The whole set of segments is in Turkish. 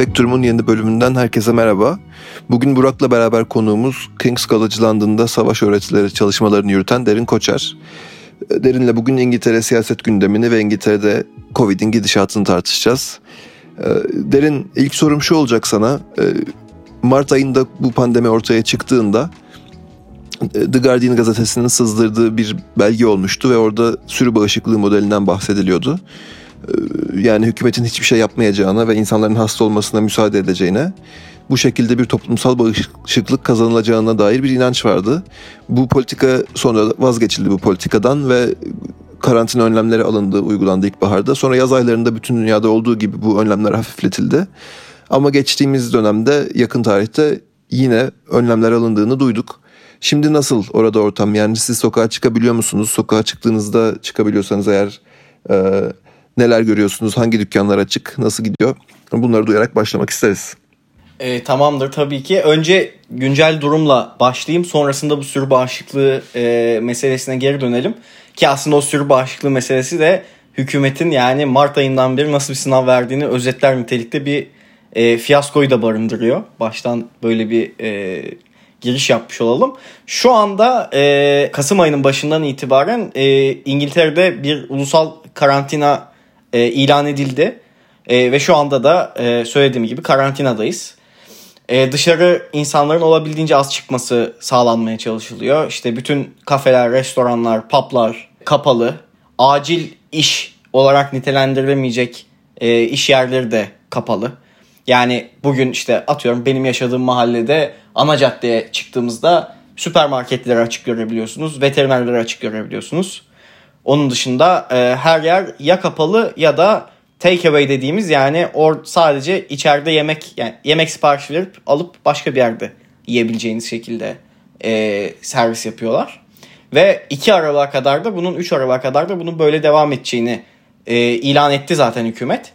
Spektrum'un yeni bölümünden herkese merhaba. Bugün Burak'la beraber konuğumuz King's College London'da savaş öğretileri çalışmalarını yürüten Derin Koçer. Derin'le bugün İngiltere siyaset gündemini ve İngiltere'de Covid'in gidişatını tartışacağız. Ee, Derin ilk sorum şu olacak sana. Ee, Mart ayında bu pandemi ortaya çıktığında e, The Guardian gazetesinin sızdırdığı bir belge olmuştu ve orada sürü bağışıklığı modelinden bahsediliyordu. Ee, yani hükümetin hiçbir şey yapmayacağına ve insanların hasta olmasına müsaade edeceğine bu şekilde bir toplumsal bağışıklık kazanılacağına dair bir inanç vardı. Bu politika sonra vazgeçildi bu politikadan ve karantina önlemleri alındı, uygulandı ilkbaharda. Sonra yaz aylarında bütün dünyada olduğu gibi bu önlemler hafifletildi. Ama geçtiğimiz dönemde yakın tarihte yine önlemler alındığını duyduk. Şimdi nasıl orada ortam? Yani siz sokağa çıkabiliyor musunuz? Sokağa çıktığınızda çıkabiliyorsanız eğer e, neler görüyorsunuz? Hangi dükkanlar açık? Nasıl gidiyor? Bunları duyarak başlamak isteriz. E, tamamdır tabii ki. Önce güncel durumla başlayayım. Sonrasında bu sürü bağışıklığı e, meselesine geri dönelim. Ki aslında o sürü bağışıklığı meselesi de hükümetin yani Mart ayından beri nasıl bir sınav verdiğini özetler nitelikte bir e, fiyaskoyu da barındırıyor. Baştan böyle bir e, giriş yapmış olalım. Şu anda e, Kasım ayının başından itibaren e, İngiltere'de bir ulusal karantina e, ilan edildi. E, ve şu anda da e, söylediğim gibi karantinadayız. E, dışarı insanların olabildiğince az çıkması sağlanmaya çalışılıyor. İşte bütün kafeler, restoranlar, publar kapalı. Acil iş olarak nitelendirilemeyecek e, iş yerleri de kapalı. Yani bugün işte atıyorum benim yaşadığım mahallede ana caddeye çıktığımızda süpermarketleri açık görebiliyorsunuz. Veterinerleri açık görebiliyorsunuz. Onun dışında e, her yer ya kapalı ya da take away dediğimiz yani or sadece içeride yemek yani yemek sipariş verip alıp başka bir yerde yiyebileceğiniz şekilde e, servis yapıyorlar. Ve 2 Aralık'a kadar da bunun 3 Aralık'a kadar da bunun böyle devam edeceğini e, ilan etti zaten hükümet.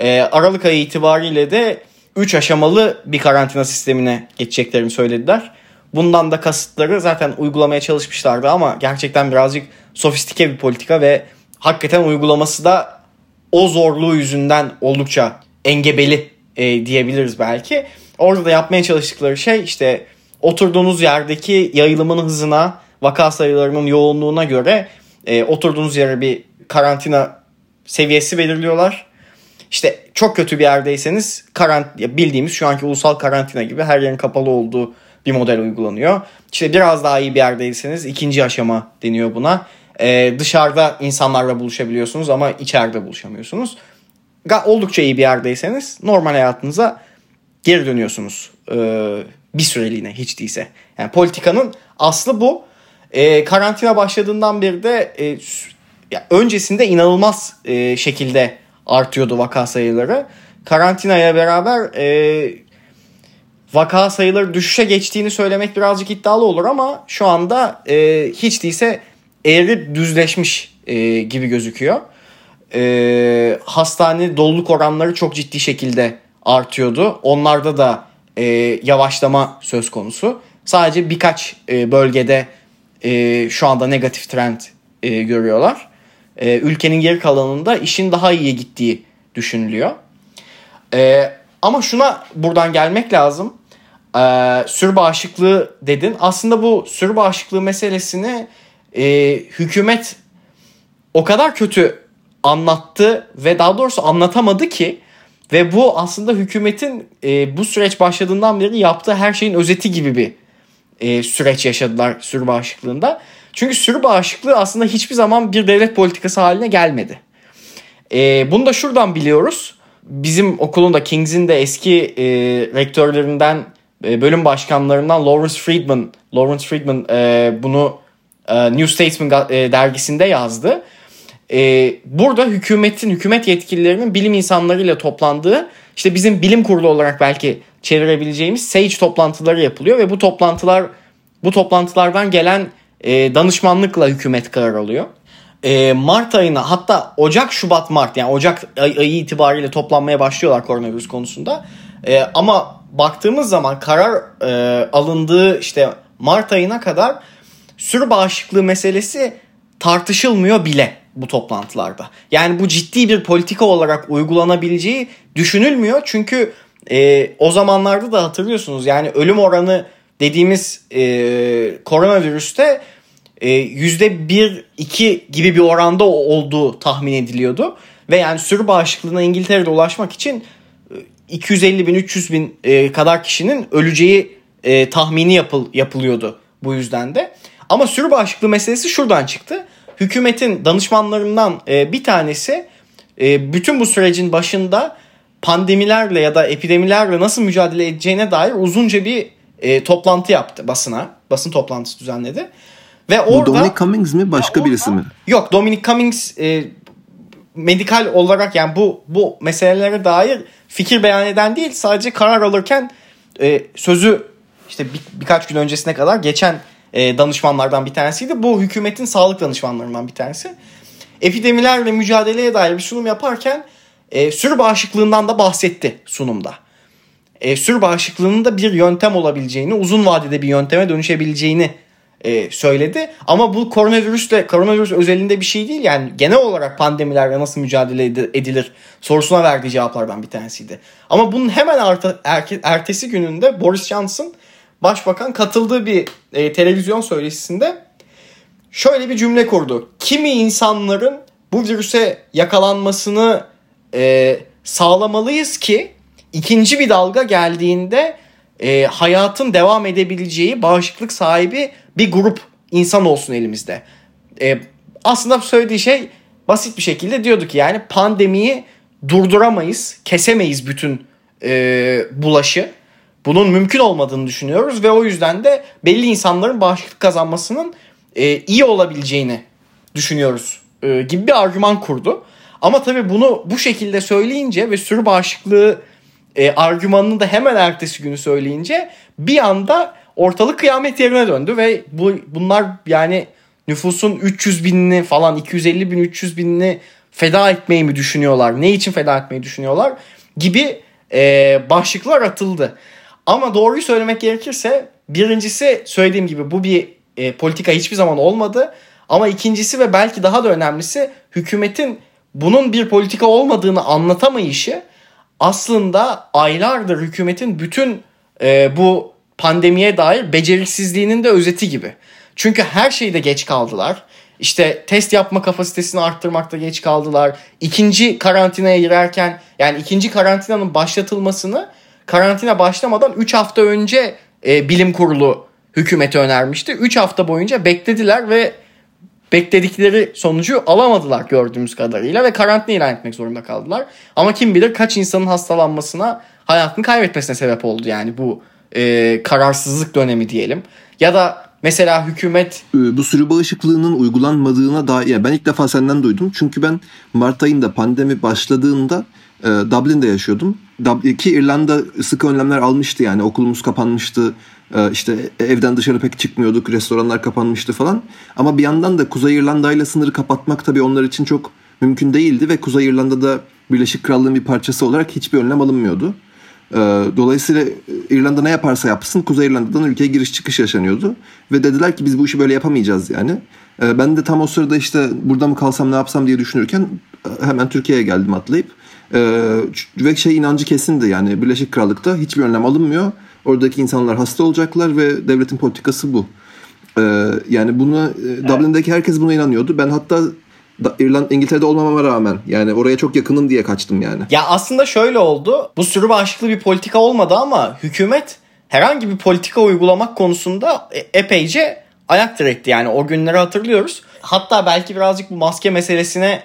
E, Aralık ayı itibariyle de 3 aşamalı bir karantina sistemine geçeceklerini söylediler. Bundan da kasıtları zaten uygulamaya çalışmışlardı ama gerçekten birazcık sofistike bir politika ve hakikaten uygulaması da o zorluğu yüzünden oldukça engebeli e, diyebiliriz belki. Orada da yapmaya çalıştıkları şey işte oturduğunuz yerdeki yayılımın hızına, vaka sayılarının yoğunluğuna göre e, oturduğunuz yere bir karantina seviyesi belirliyorlar. İşte çok kötü bir yerdeyseniz karant bildiğimiz şu anki ulusal karantina gibi her yerin kapalı olduğu bir model uygulanıyor. İşte biraz daha iyi bir yerdeyseniz ikinci aşama deniyor buna. Ee, dışarıda insanlarla buluşabiliyorsunuz ama içeride buluşamıyorsunuz. Oldukça iyi bir yerdeyseniz normal hayatınıza geri dönüyorsunuz. Ee, bir süreliğine hiç değilse. Yani politikanın aslı bu. Ee, karantina başladığından beri de e, ya öncesinde inanılmaz e, şekilde artıyordu vaka sayıları. Karantinaya beraber e, vaka sayıları düşüşe geçtiğini söylemek birazcık iddialı olur ama şu anda e, hiç değilse eğri düzleşmiş e, gibi gözüküyor. E, hastane doluluk oranları çok ciddi şekilde artıyordu. Onlarda da e, yavaşlama söz konusu. Sadece birkaç e, bölgede e, şu anda negatif trend e, görüyorlar. E, ülkenin geri kalanında işin daha iyi gittiği düşünülüyor. E, ama şuna buradan gelmek lazım. Ee, sür bağışıklığı dedin. Aslında bu sür bağışıklığı meselesini e, hükümet o kadar kötü anlattı ve daha doğrusu anlatamadı ki ve bu aslında hükümetin e, bu süreç başladığından beri yaptığı her şeyin özeti gibi bir e, süreç yaşadılar sür bağışıklığında. Çünkü sür bağışıklığı aslında hiçbir zaman bir devlet politikası haline gelmedi. E, bunu da şuradan biliyoruz. Bizim okulun da Kings'in de eski e, rektörlerinden e, bölüm başkanlarından Lawrence Friedman, Lawrence Friedman e, bunu e, New Statesman e, dergisinde yazdı. E, burada hükümetin, hükümet yetkililerinin bilim insanlarıyla toplandığı, işte bizim bilim kurulu olarak belki çevirebileceğimiz SAGE toplantıları yapılıyor ve bu toplantılar bu toplantılardan gelen e, danışmanlıkla hükümet karar alıyor. E, Mart ayına hatta Ocak, Şubat, Mart yani Ocak ay, ayı itibariyle toplanmaya başlıyorlar koronavirüs konusunda. E, ama baktığımız zaman karar e, alındığı işte Mart ayına kadar sürü bağışıklığı meselesi tartışılmıyor bile bu toplantılarda. Yani bu ciddi bir politika olarak uygulanabileceği düşünülmüyor. Çünkü e, o zamanlarda da hatırlıyorsunuz yani ölüm oranı dediğimiz e, koronavirüste e, yüzde bir iki gibi bir oranda olduğu tahmin ediliyordu. Ve yani sürü bağışıklığına İngiltere'de ulaşmak için 250 bin 300 bin e, kadar kişinin öleceği e, tahmini yapıl, yapılıyordu bu yüzden de. Ama sürü bağışıklığı meselesi şuradan çıktı. Hükümetin danışmanlarından e, bir tanesi e, bütün bu sürecin başında pandemilerle ya da epidemilerle nasıl mücadele edeceğine dair uzunca bir e, toplantı yaptı basına. Basın toplantısı düzenledi. Ve orada Bu Dominic Cummings mi başka orada, birisi mi? Yok Dominic Cummings e, medikal olarak yani bu bu meselelere dair fikir beyan eden değil sadece karar alırken e, sözü işte bir, birkaç gün öncesine kadar geçen e, danışmanlardan bir tanesiydi. Bu hükümetin sağlık danışmanlarından bir tanesi. Epidemilerle mücadeleye dair bir sunum yaparken e, sürü bağışıklığından da bahsetti sunumda. E, sürü bağışıklığının da bir yöntem olabileceğini, uzun vadede bir yönteme dönüşebileceğini e, söyledi. Ama bu koronavirüsle koronavirüs özelinde bir şey değil. Yani genel olarak pandemilerle nasıl mücadele edilir sorusuna verdiği cevaplardan bir tanesiydi. Ama bunun hemen arta, erke, ertesi gününde Boris Johnson başbakan katıldığı bir e, televizyon söyleşisinde şöyle bir cümle kurdu. Kimi insanların bu virüse yakalanmasını e, sağlamalıyız ki ikinci bir dalga geldiğinde e, hayatın devam edebileceği bağışıklık sahibi bir grup insan olsun elimizde. E, aslında söylediği şey basit bir şekilde diyordu ki yani pandemiyi durduramayız, kesemeyiz bütün e, bulaşı. Bunun mümkün olmadığını düşünüyoruz ve o yüzden de belli insanların bağışıklık kazanmasının e, iyi olabileceğini düşünüyoruz e, gibi bir argüman kurdu. Ama tabii bunu bu şekilde söyleyince ve sürü bağışıklığı e, argümanını da hemen ertesi günü söyleyince bir anda ortalık kıyamet yerine döndü ve bu bunlar yani nüfusun 300 binini falan 250 bin 300 binini feda etmeyi mi düşünüyorlar? Ne için feda etmeyi düşünüyorlar? Gibi e, başlıklar atıldı. Ama doğruyu söylemek gerekirse birincisi söylediğim gibi bu bir e, politika hiçbir zaman olmadı. Ama ikincisi ve belki daha da önemlisi hükümetin bunun bir politika olmadığını anlatamayışı aslında aylardır hükümetin bütün e, bu pandemiye dair beceriksizliğinin de özeti gibi. Çünkü her şeyde geç kaldılar. İşte test yapma kapasitesini arttırmakta geç kaldılar. İkinci karantinaya girerken yani ikinci karantinanın başlatılmasını karantina başlamadan 3 hafta önce e, bilim kurulu hükümete önermişti. 3 hafta boyunca beklediler ve bekledikleri sonucu alamadılar gördüğümüz kadarıyla ve karantina ilan etmek zorunda kaldılar. Ama kim bilir kaç insanın hastalanmasına, hayatını kaybetmesine sebep oldu yani bu e, kararsızlık dönemi diyelim. Ya da mesela hükümet... Ee, bu sürü bağışıklığının uygulanmadığına dair yani ben ilk defa senden duydum. Çünkü ben Mart ayında pandemi başladığında e, Dublin'de yaşıyordum. Ki İrlanda sıkı önlemler almıştı yani okulumuz kapanmıştı. E, işte evden dışarı pek çıkmıyorduk. Restoranlar kapanmıştı falan. Ama bir yandan da Kuzey İrlanda ile sınırı kapatmak tabii onlar için çok mümkün değildi ve Kuzey İrlanda'da Birleşik Krallığın bir parçası olarak hiçbir önlem alınmıyordu. Ee, dolayısıyla e, İrlanda ne yaparsa yapsın Kuzey İrlanda'dan ülkeye giriş çıkış yaşanıyordu. Ve dediler ki biz bu işi böyle yapamayacağız yani. Ee, ben de tam o sırada işte burada mı kalsam ne yapsam diye düşünürken e, hemen Türkiye'ye geldim atlayıp. Ee, ve şey inancı kesindi yani Birleşik Krallık'ta hiçbir önlem alınmıyor. Oradaki insanlar hasta olacaklar ve devletin politikası bu. Yani bunu e, Dublin'deki herkes buna inanıyordu. Ben hatta İrlanda İngiltere'de olmamama rağmen yani oraya çok yakınım diye kaçtım yani. Ya aslında şöyle oldu. Bu sürü bağışıklı bir politika olmadı ama hükümet herhangi bir politika uygulamak konusunda e, epeyce ayak diretti. Yani o günleri hatırlıyoruz. Hatta belki birazcık bu maske meselesine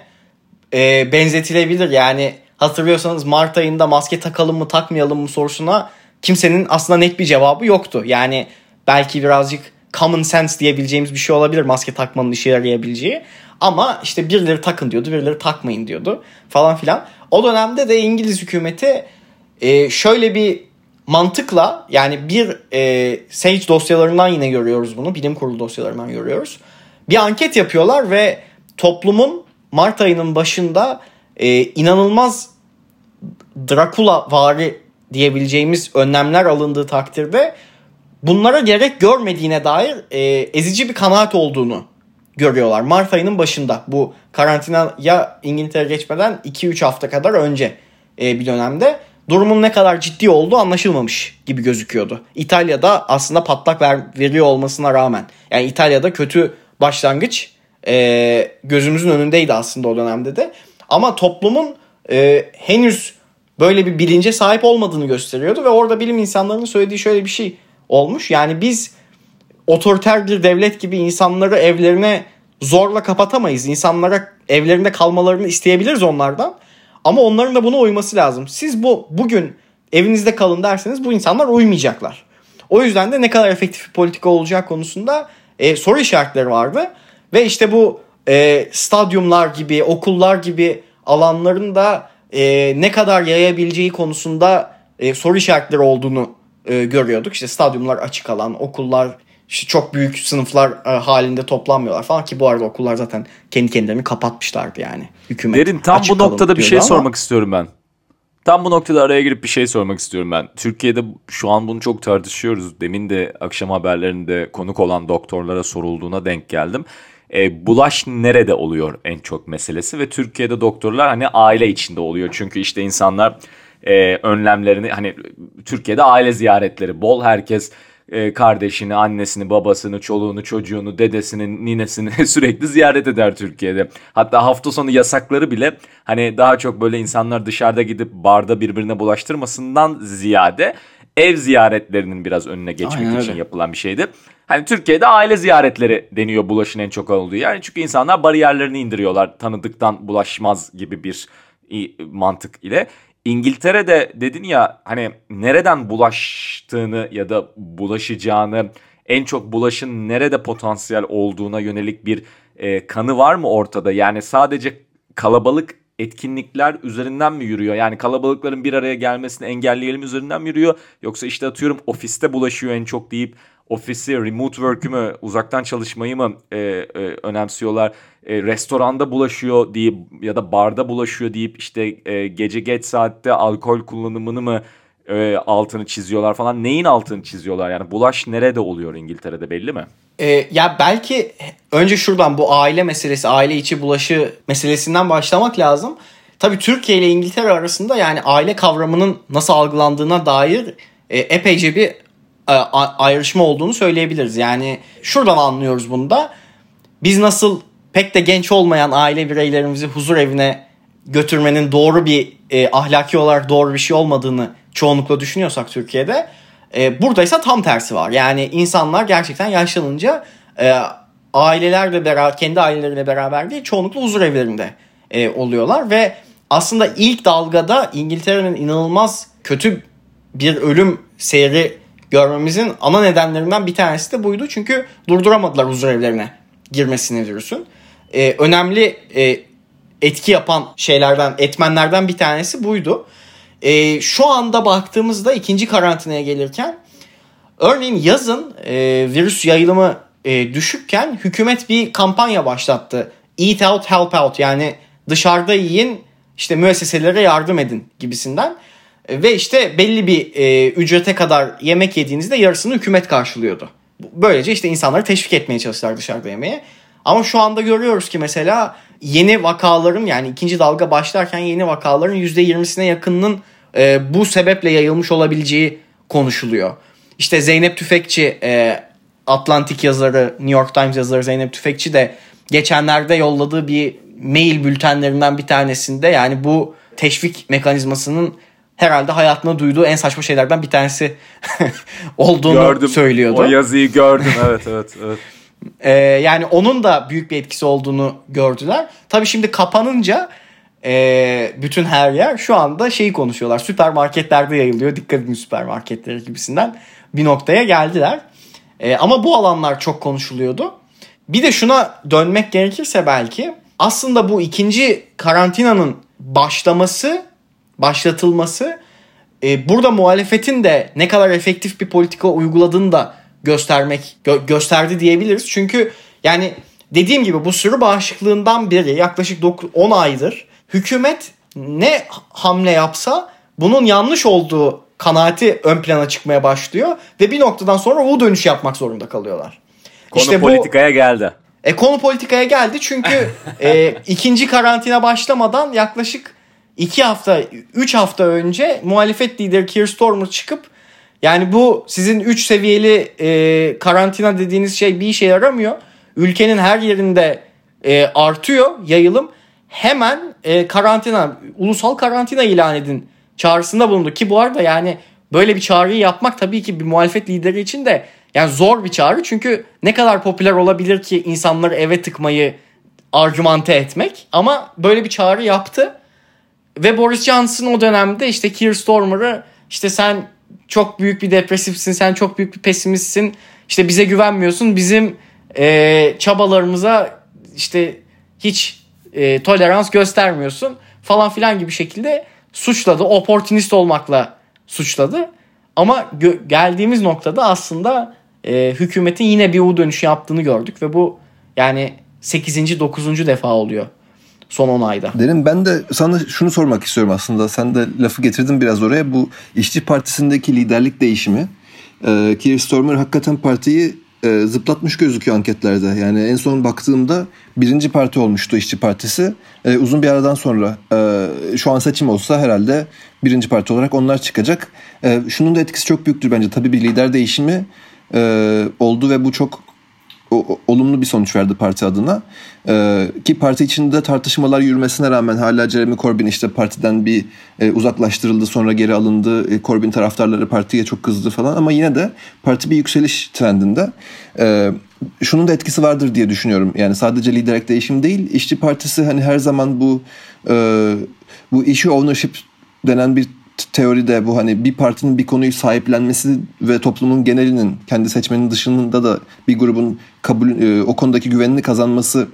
e, benzetilebilir. Yani hatırlıyorsanız Mart ayında maske takalım mı takmayalım mı sorusuna kimsenin aslında net bir cevabı yoktu. Yani belki birazcık common sense diyebileceğimiz bir şey olabilir maske takmanın işe yarayabileceği. Ama işte birileri takın diyordu, birileri takmayın diyordu falan filan. O dönemde de İngiliz hükümeti e, şöyle bir mantıkla yani bir e, Sage dosyalarından yine görüyoruz bunu. Bilim kurulu dosyalarından görüyoruz. Bir anket yapıyorlar ve toplumun Mart ayının başında e, inanılmaz Dracula vari diyebileceğimiz önlemler alındığı takdirde bunlara gerek görmediğine dair e, ezici bir kanaat olduğunu görüyorlar. Mart ayının başında bu karantina ya İngiltere geçmeden 2-3 hafta kadar önce e, bir dönemde durumun ne kadar ciddi olduğu anlaşılmamış gibi gözüküyordu. İtalya'da aslında patlak ver, veriyor olmasına rağmen. Yani İtalya'da kötü başlangıç e, gözümüzün önündeydi aslında o dönemde de. Ama toplumun e, henüz böyle bir bilince sahip olmadığını gösteriyordu ve orada bilim insanlarının söylediği şöyle bir şey olmuş. Yani biz otoriter bir devlet gibi insanları evlerine zorla kapatamayız. İnsanlara evlerinde kalmalarını isteyebiliriz onlardan. Ama onların da buna uyması lazım. Siz bu bugün evinizde kalın derseniz bu insanlar uymayacaklar. O yüzden de ne kadar efektif bir politika olacağı konusunda e, soru işaretleri vardı. Ve işte bu e, stadyumlar gibi, okullar gibi alanların da e, ne kadar yayabileceği konusunda e, soru işaretleri olduğunu e, görüyorduk. İşte stadyumlar açık alan, okullar işte çok büyük sınıflar e, halinde toplanmıyorlar falan ki bu arada okullar zaten kendi kendilerini kapatmışlardı yani. Hükümet Derin tam bu noktada bir şey ama... sormak istiyorum ben. Tam bu noktada araya girip bir şey sormak istiyorum ben. Türkiye'de şu an bunu çok tartışıyoruz. Demin de akşam haberlerinde konuk olan doktorlara sorulduğuna denk geldim. E, bulaş nerede oluyor en çok meselesi ve Türkiye'de doktorlar hani aile içinde oluyor. Çünkü işte insanlar e, önlemlerini hani Türkiye'de aile ziyaretleri bol herkes e, kardeşini, annesini, babasını, çoluğunu, çocuğunu, dedesini, ninesini sürekli ziyaret eder Türkiye'de. Hatta hafta sonu yasakları bile hani daha çok böyle insanlar dışarıda gidip barda birbirine bulaştırmasından ziyade ev ziyaretlerinin biraz önüne geçmek Aynen için öyle. yapılan bir şeydi. Hani Türkiye'de aile ziyaretleri deniyor bulaşın en çok olduğu. Yani çünkü insanlar bariyerlerini indiriyorlar. Tanıdıktan bulaşmaz gibi bir mantık ile. İngiltere'de dedin ya hani nereden bulaştığını ya da bulaşacağını en çok bulaşın nerede potansiyel olduğuna yönelik bir e, kanı var mı ortada? Yani sadece kalabalık etkinlikler üzerinden mi yürüyor? Yani kalabalıkların bir araya gelmesini engelleyelim üzerinden mi yürüyor? Yoksa işte atıyorum ofiste bulaşıyor en çok deyip ofisi, remote work'ü mü, uzaktan çalışmayı mı e, e, önemsiyorlar? E, restoranda bulaşıyor deyip ya da barda bulaşıyor deyip işte e, gece geç saatte alkol kullanımını mı e, altını çiziyorlar falan. Neyin altını çiziyorlar? Yani bulaş nerede oluyor İngiltere'de belli mi? E, ya belki önce şuradan bu aile meselesi, aile içi bulaşı meselesinden başlamak lazım. Tabii Türkiye ile İngiltere arasında yani aile kavramının nasıl algılandığına dair e, epeyce bir e, ayrışma olduğunu söyleyebiliriz. Yani şuradan anlıyoruz bunu da. Biz nasıl pek de genç olmayan aile bireylerimizi huzur evine götürmenin doğru bir e, ahlaki olarak doğru bir şey olmadığını çoğunlukla düşünüyorsak Türkiye'de e, buradaysa tam tersi var. Yani insanlar gerçekten yaşlanınca e, ailelerle beraber kendi aileleriyle beraber değil çoğunlukla huzur evlerinde e, oluyorlar ve aslında ilk dalgada İngiltere'nin inanılmaz kötü bir ölüm seyri görmemizin ana nedenlerinden bir tanesi de buydu. Çünkü durduramadılar huzur evlerine girmesini virüsün. Ee, önemli e, etki yapan şeylerden, etmenlerden bir tanesi buydu. Ee, şu anda baktığımızda ikinci karantinaya gelirken örneğin yazın e, virüs yayılımı e, düşükken hükümet bir kampanya başlattı. Eat out, help out yani dışarıda yiyin işte müesseselere yardım edin gibisinden. Ve işte belli bir e, ücrete kadar yemek yediğinizde yarısını hükümet karşılıyordu. Böylece işte insanları teşvik etmeye çalıştılar dışarıda yemeye. Ama şu anda görüyoruz ki mesela yeni vakaların yani ikinci dalga başlarken yeni vakaların %20'sine yakınının e, bu sebeple yayılmış olabileceği konuşuluyor. İşte Zeynep Tüfekçi e, Atlantik yazarı New York Times yazarı Zeynep Tüfekçi de geçenlerde yolladığı bir mail bültenlerinden bir tanesinde yani bu teşvik mekanizmasının herhalde hayatında duyduğu en saçma şeylerden bir tanesi olduğunu gördüm. söylüyordu. O yazıyı gördüm evet evet evet. Ee, yani onun da büyük bir etkisi olduğunu gördüler. Tabii şimdi kapanınca e, bütün her yer şu anda şeyi konuşuyorlar. Süpermarketlerde yayılıyor. Dikkat edin süpermarketleri gibisinden bir noktaya geldiler. E, ama bu alanlar çok konuşuluyordu. Bir de şuna dönmek gerekirse belki aslında bu ikinci karantinanın başlaması başlatılması e, burada muhalefetin de ne kadar efektif bir politika uyguladığını da göstermek gö- gösterdi diyebiliriz. Çünkü yani dediğim gibi bu sürü bağışıklığından beri yaklaşık 10 aydır hükümet ne hamle yapsa bunun yanlış olduğu kanaati ön plana çıkmaya başlıyor ve bir noktadan sonra o dönüş yapmak zorunda kalıyorlar. Konu işte politikaya bu, geldi. E konu politikaya geldi çünkü e, ikinci karantina başlamadan yaklaşık iki hafta, üç hafta önce muhalefet lideri Keir Starmer çıkıp yani bu sizin üç seviyeli e, karantina dediğiniz şey bir işe yaramıyor. Ülkenin her yerinde e, artıyor yayılım. Hemen e, karantina, ulusal karantina ilan edin çağrısında bulundu. Ki bu arada yani böyle bir çağrıyı yapmak tabii ki bir muhalefet lideri için de yani zor bir çağrı. Çünkü ne kadar popüler olabilir ki insanları eve tıkmayı argümante etmek. Ama böyle bir çağrı yaptı. Ve Boris Johnson o dönemde işte Keir Starmer'ı işte sen çok büyük bir depresifsin, sen çok büyük bir pesimistsin, işte bize güvenmiyorsun, bizim e, çabalarımıza işte hiç e, tolerans göstermiyorsun falan filan gibi şekilde suçladı. Opportunist olmakla suçladı. Ama gö- geldiğimiz noktada aslında e, hükümetin yine bir U dönüşü yaptığını gördük ve bu yani 8. 9. defa oluyor son 10 ayda. Derim ben de sana şunu sormak istiyorum aslında. Sen de lafı getirdin biraz oraya. Bu İşçi Partisi'ndeki liderlik değişimi. Ee, Keir Starmer hakikaten partiyi e, zıplatmış gözüküyor anketlerde. Yani en son baktığımda birinci parti olmuştu İşçi Partisi. E, uzun bir aradan sonra e, şu an seçim olsa herhalde birinci parti olarak onlar çıkacak. E, şunun da etkisi çok büyüktür bence. Tabii bir lider değişimi e, oldu ve bu çok o, olumlu bir sonuç verdi parti adına. Ee, ki parti içinde tartışmalar yürümesine rağmen hala Jeremy Corbyn işte partiden bir e, uzaklaştırıldı sonra geri alındı. E, Corbyn taraftarları partiye çok kızdı falan ama yine de parti bir yükseliş trendinde. Ee, şunun da etkisi vardır diye düşünüyorum. Yani sadece liderlik değişim değil. İşçi Partisi hani her zaman bu e, bu issue ownership denen bir teoride bu hani bir partinin bir konuyu sahiplenmesi ve toplumun genelinin kendi seçmenin dışında da bir grubun kabul e, o konudaki güvenini kazanması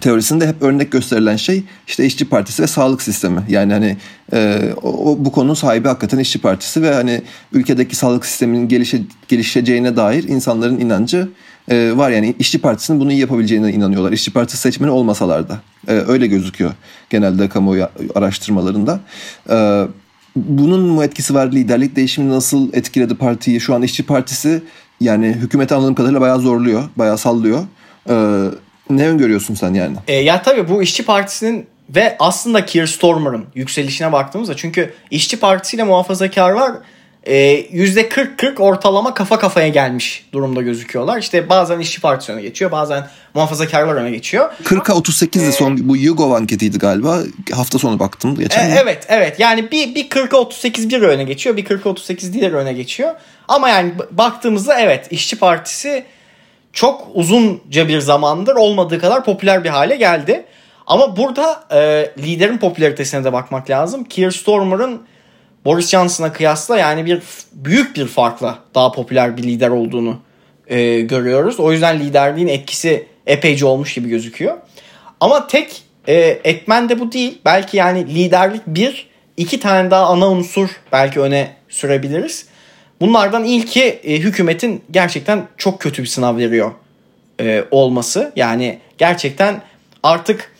teorisinde hep örnek gösterilen şey işte işçi partisi ve sağlık sistemi. Yani hani e, o, bu konunun sahibi hakikaten işçi partisi ve hani ülkedeki sağlık sisteminin gelişe, gelişeceğine dair insanların inancı e, var. Yani işçi partisinin bunu iyi yapabileceğine inanıyorlar. İşçi partisi seçmeni olmasalar da. E, öyle gözüküyor genelde kamuoyu araştırmalarında. E, bunun mu etkisi var? Liderlik değişimi nasıl etkiledi partiyi? Şu an işçi partisi yani hükümeti anladığım kadarıyla bayağı zorluyor. Bayağı sallıyor. Ee, ne öngörüyorsun sen yani? E, ya tabii bu işçi partisinin ve aslında Keir Starmer'ın yükselişine baktığımızda çünkü işçi partisiyle muhafazakarlar %40-40 e, ortalama kafa kafaya gelmiş durumda gözüküyorlar. İşte bazen işçi partisi öne geçiyor bazen muhafazakarlar öne geçiyor. 40'a 38'di ee, son bu YouGov anketiydi galiba. Hafta sonu baktım geçen. E, evet evet yani bir, bir 40'a 38 bir öne geçiyor bir 40'a 38 diğer öne geçiyor. Ama yani baktığımızda evet işçi partisi çok uzunca bir zamandır olmadığı kadar popüler bir hale geldi. Ama burada e, liderin popülaritesine de bakmak lazım. Keir Starmer'ın Boris Johnson'a kıyasla yani bir büyük bir farkla daha popüler bir lider olduğunu e, görüyoruz. O yüzden liderliğin etkisi epeyce olmuş gibi gözüküyor. Ama tek e, etmen de bu değil. Belki yani liderlik bir, iki tane daha ana unsur belki öne sürebiliriz. Bunlardan ilki e, hükümetin gerçekten çok kötü bir sınav veriyor e, olması. Yani gerçekten artık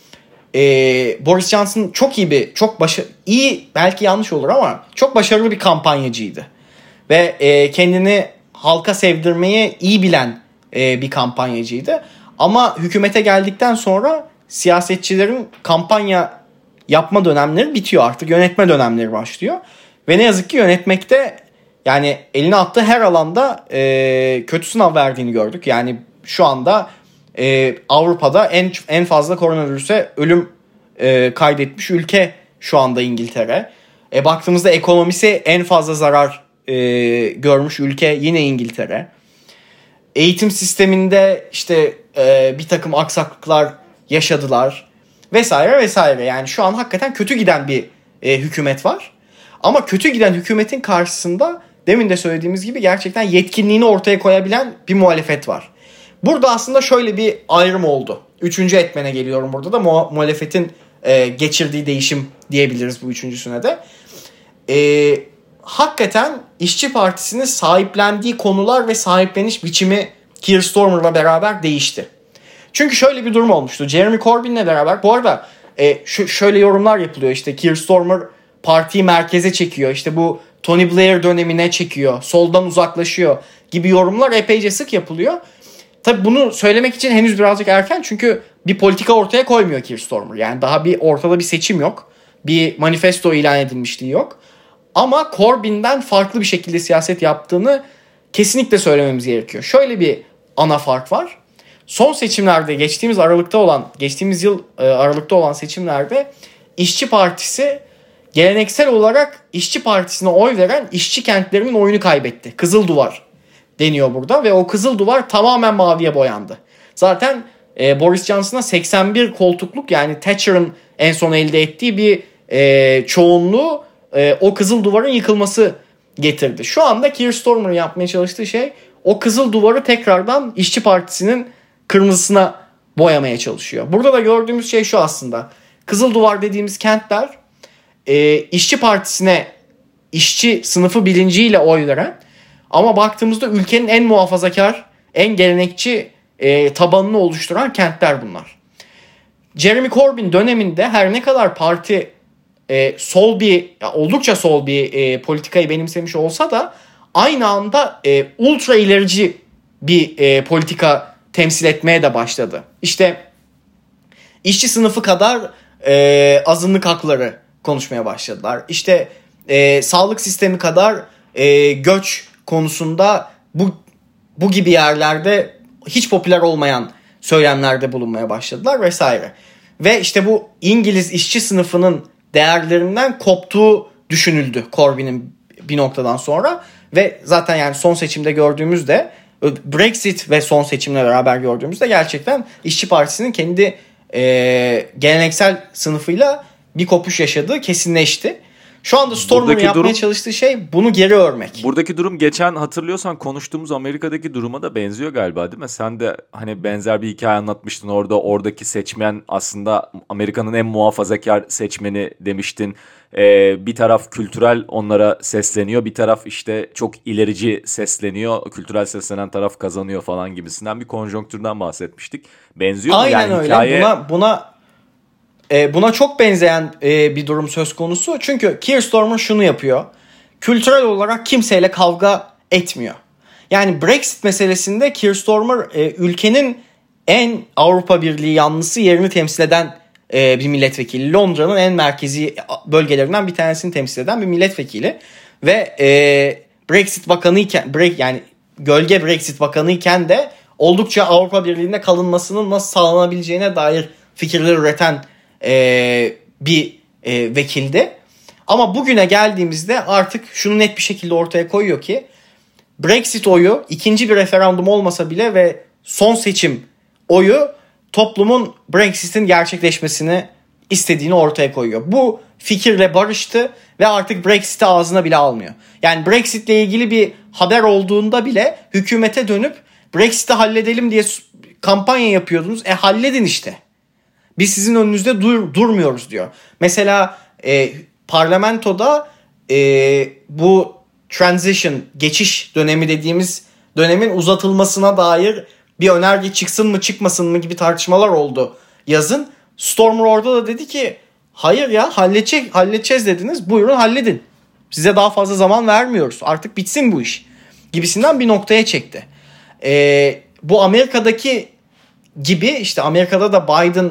e, Boris Johnson çok iyi bir, çok başa iyi belki yanlış olur ama çok başarılı bir kampanyacıydı. Ve e, kendini halka sevdirmeyi iyi bilen e, bir kampanyacıydı. Ama hükümete geldikten sonra siyasetçilerin kampanya yapma dönemleri bitiyor artık. Yönetme dönemleri başlıyor. Ve ne yazık ki yönetmekte yani eline attığı her alanda e, kötü sınav verdiğini gördük. Yani şu anda e, Avrupa'da en en fazla koronavirüse ölüm e, kaydetmiş ülke şu anda İngiltere. E, baktığımızda ekonomisi en fazla zarar e, görmüş ülke yine İngiltere. Eğitim sisteminde işte e, bir takım aksaklıklar yaşadılar vesaire vesaire. Yani şu an hakikaten kötü giden bir e, hükümet var. Ama kötü giden hükümetin karşısında demin de söylediğimiz gibi gerçekten yetkinliğini ortaya koyabilen bir muhalefet var. Burada aslında şöyle bir ayrım oldu. Üçüncü etmene geliyorum burada da muhalefetin e, geçirdiği değişim diyebiliriz bu üçüncüsüne de. E, hakikaten işçi Partisi'nin sahiplendiği konular ve sahipleniş biçimi Keir Starmer'la beraber değişti. Çünkü şöyle bir durum olmuştu. Jeremy Corbyn'le beraber bu arada e, şu, şöyle yorumlar yapılıyor. İşte Keir Starmer partiyi merkeze çekiyor. İşte bu Tony Blair dönemine çekiyor. Soldan uzaklaşıyor gibi yorumlar epeyce sık yapılıyor. Tabi bunu söylemek için henüz birazcık erken çünkü bir politika ortaya koymuyor Keir Starmer. Yani daha bir ortada bir seçim yok. bir manifesto ilan edilmişliği yok. Ama Corbyn'den farklı bir şekilde siyaset yaptığını kesinlikle söylememiz gerekiyor. Şöyle bir ana fark var. Son seçimlerde geçtiğimiz Aralık'ta olan, geçtiğimiz yıl e, Aralık'ta olan seçimlerde İşçi Partisi geleneksel olarak İşçi Partisi'ne oy veren işçi kentlerinin oyunu kaybetti. Kızıl Duvar deniyor burada ve o Kızıl Duvar tamamen maviye boyandı. Zaten e, Boris Johnson'a 81 koltukluk yani Thatcher'ın en son elde ettiği bir e, çoğunluğu e, o Kızıl Duvar'ın yıkılması getirdi. Şu anda Keir Starmer'ın yapmaya çalıştığı şey o Kızıl Duvar'ı tekrardan İşçi Partisi'nin kırmızısına boyamaya çalışıyor. Burada da gördüğümüz şey şu aslında. Kızıl Duvar dediğimiz kentler e, İşçi Partisi'ne işçi sınıfı bilinciyle oy veren ama baktığımızda ülkenin en muhafazakar, en gelenekçi e, tabanını oluşturan kentler bunlar. Jeremy Corbyn döneminde her ne kadar parti e, sol bir oldukça sol bir e, politikayı benimsemiş olsa da aynı anda e, ultra ilerici bir e, politika temsil etmeye de başladı. İşte işçi sınıfı kadar e, azınlık hakları konuşmaya başladılar. İşte e, sağlık sistemi kadar e, göç konusunda bu bu gibi yerlerde hiç popüler olmayan söylemlerde bulunmaya başladılar vesaire. Ve işte bu İngiliz işçi sınıfının değerlerinden koptuğu düşünüldü Corbyn'in bir noktadan sonra ve zaten yani son seçimde gördüğümüzde Brexit ve son seçimle beraber gördüğümüzde gerçekten İşçi Partisi'nin kendi e, geleneksel sınıfıyla bir kopuş yaşadığı kesinleşti. Şu anda Storm'un yapmaya durum, çalıştığı şey bunu geri örmek. Buradaki durum geçen hatırlıyorsan konuştuğumuz Amerika'daki duruma da benziyor galiba değil mi? Sen de hani benzer bir hikaye anlatmıştın orada. Oradaki seçmen aslında Amerika'nın en muhafazakar seçmeni demiştin. Ee, bir taraf kültürel onlara sesleniyor. Bir taraf işte çok ilerici sesleniyor. Kültürel seslenen taraf kazanıyor falan gibisinden bir konjonktürden bahsetmiştik. Benziyor mu? Aynen yani öyle. Hikaye... Buna, buna e, buna çok benzeyen e, bir durum söz konusu. Çünkü Keir şunu yapıyor. Kültürel olarak kimseyle kavga etmiyor. Yani Brexit meselesinde Keir Starmer e, ülkenin en Avrupa Birliği yanlısı yerini temsil eden e, bir milletvekili. Londra'nın en merkezi bölgelerinden bir tanesini temsil eden bir milletvekili. Ve e, Brexit bakanı iken, break, yani gölge Brexit bakanı iken de oldukça Avrupa Birliği'nde kalınmasının nasıl sağlanabileceğine dair fikirler üreten e, bir e, vekildi. Ama bugüne geldiğimizde artık şunu net bir şekilde ortaya koyuyor ki Brexit oyu ikinci bir referandum olmasa bile ve son seçim oyu toplumun Brexit'in gerçekleşmesini istediğini ortaya koyuyor. Bu fikirle barıştı ve artık Brexit'i ağzına bile almıyor. Yani Brexit'le ilgili bir haber olduğunda bile hükümete dönüp Brexit'i halledelim diye kampanya yapıyordunuz. E halledin işte. Biz sizin önünüzde dur, durmuyoruz diyor. Mesela e, parlamentoda e, bu transition, geçiş dönemi dediğimiz dönemin uzatılmasına dair bir önerge çıksın mı çıkmasın mı gibi tartışmalar oldu yazın. Stormer orada da dedi ki hayır ya halledecek, halledeceğiz dediniz buyurun halledin. Size daha fazla zaman vermiyoruz artık bitsin bu iş gibisinden bir noktaya çekti. Ee, bu Amerika'daki gibi işte Amerika'da da Biden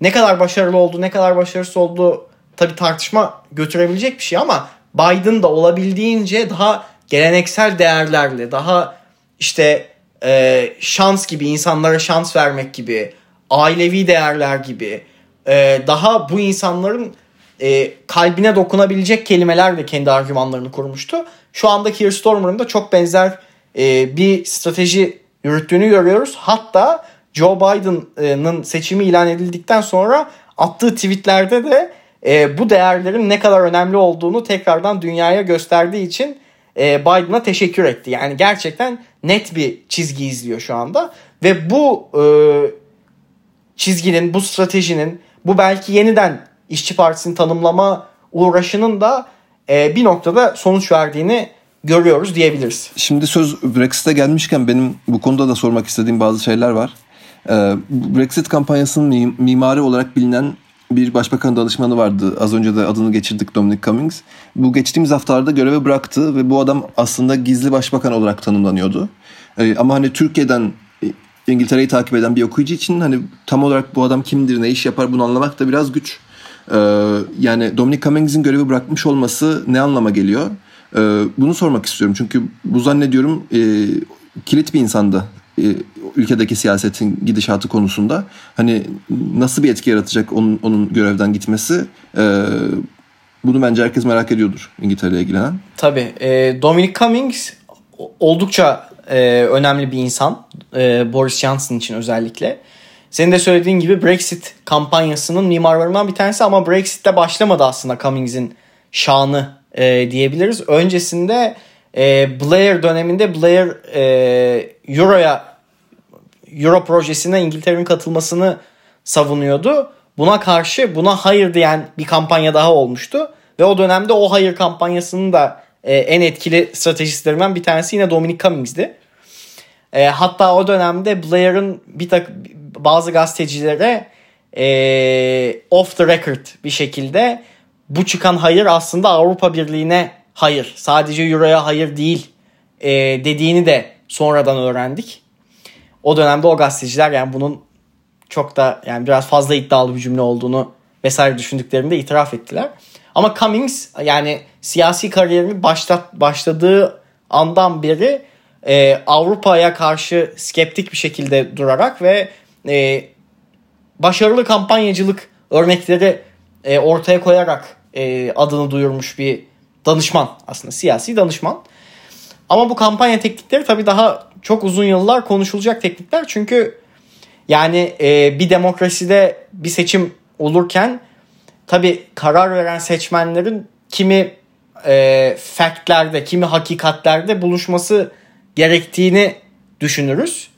ne kadar başarılı oldu, ne kadar başarısız oldu tabi tartışma götürebilecek bir şey ama Biden da olabildiğince daha geleneksel değerlerle, daha işte e, şans gibi, insanlara şans vermek gibi, ailevi değerler gibi, e, daha bu insanların e, kalbine dokunabilecek kelimelerle kendi argümanlarını kurmuştu. Şu anda Keir Starmer'ın da çok benzer e, bir strateji yürüttüğünü görüyoruz. Hatta Joe Biden'ın seçimi ilan edildikten sonra attığı tweetlerde de e, bu değerlerin ne kadar önemli olduğunu tekrardan dünyaya gösterdiği için e, Biden'a teşekkür etti. Yani gerçekten net bir çizgi izliyor şu anda ve bu e, çizginin, bu stratejinin, bu belki yeniden İşçi Partisi'ni tanımlama uğraşının da e, bir noktada sonuç verdiğini görüyoruz diyebiliriz. Şimdi söz Brexit'e gelmişken benim bu konuda da sormak istediğim bazı şeyler var. Ee, Brexit kampanyasının mimarı olarak bilinen bir başbakan danışmanı vardı. Az önce de adını geçirdik Dominic Cummings. Bu geçtiğimiz haftalarda görevi bıraktı ve bu adam aslında gizli başbakan olarak tanımlanıyordu. Ee, ama hani Türkiye'den İngiltere'yi takip eden bir okuyucu için hani tam olarak bu adam kimdir, ne iş yapar bunu anlamak da biraz güç. E, yani Dominic Cummings'in görevi bırakmış olması ne anlama geliyor? E, bunu sormak istiyorum çünkü bu zannediyorum e, kilit bir insandı e, ülkedeki siyasetin gidişatı konusunda. Hani nasıl bir etki yaratacak onun, onun görevden gitmesi? E, bunu bence herkes merak ediyordur İngiltere'ye ilgilenen. Tabii. E, Dominic Cummings oldukça e, önemli bir insan. E, Boris Johnson için özellikle. Senin de söylediğin gibi Brexit kampanyasının mimarlarından bir tanesi ama Brexit'te başlamadı aslında Cummings'in şanı e, diyebiliriz. Öncesinde e, Blair döneminde Blair e, Euro'ya Euro projesine İngiltere'nin katılmasını savunuyordu. Buna karşı buna hayır diyen bir kampanya daha olmuştu. Ve o dönemde o hayır kampanyasının da e, en etkili stratejistlerinden bir tanesi yine Dominic Cummings'di. E, hatta o dönemde Blair'ın bir tak bazı gazetecilere e, off the record bir şekilde bu çıkan hayır aslında Avrupa Birliği'ne hayır. Sadece Euro'ya hayır değil e, dediğini de sonradan öğrendik. O dönemde o gazeteciler yani bunun çok da yani biraz fazla iddialı bir cümle olduğunu vesaire düşündüklerini de itiraf ettiler. Ama Cummings yani siyasi kariyerini başlat, başladığı andan beri e, Avrupa'ya karşı skeptik bir şekilde durarak ve e, başarılı kampanyacılık örnekleri e, ortaya koyarak e, adını duyurmuş bir danışman aslında siyasi danışman. Ama bu kampanya teknikleri tabii daha çok uzun yıllar konuşulacak teknikler çünkü yani e, bir demokraside bir seçim olurken tabii karar veren seçmenlerin kimi e, factlerde, kimi hakikatlerde buluşması gerektiğini düşünürüz.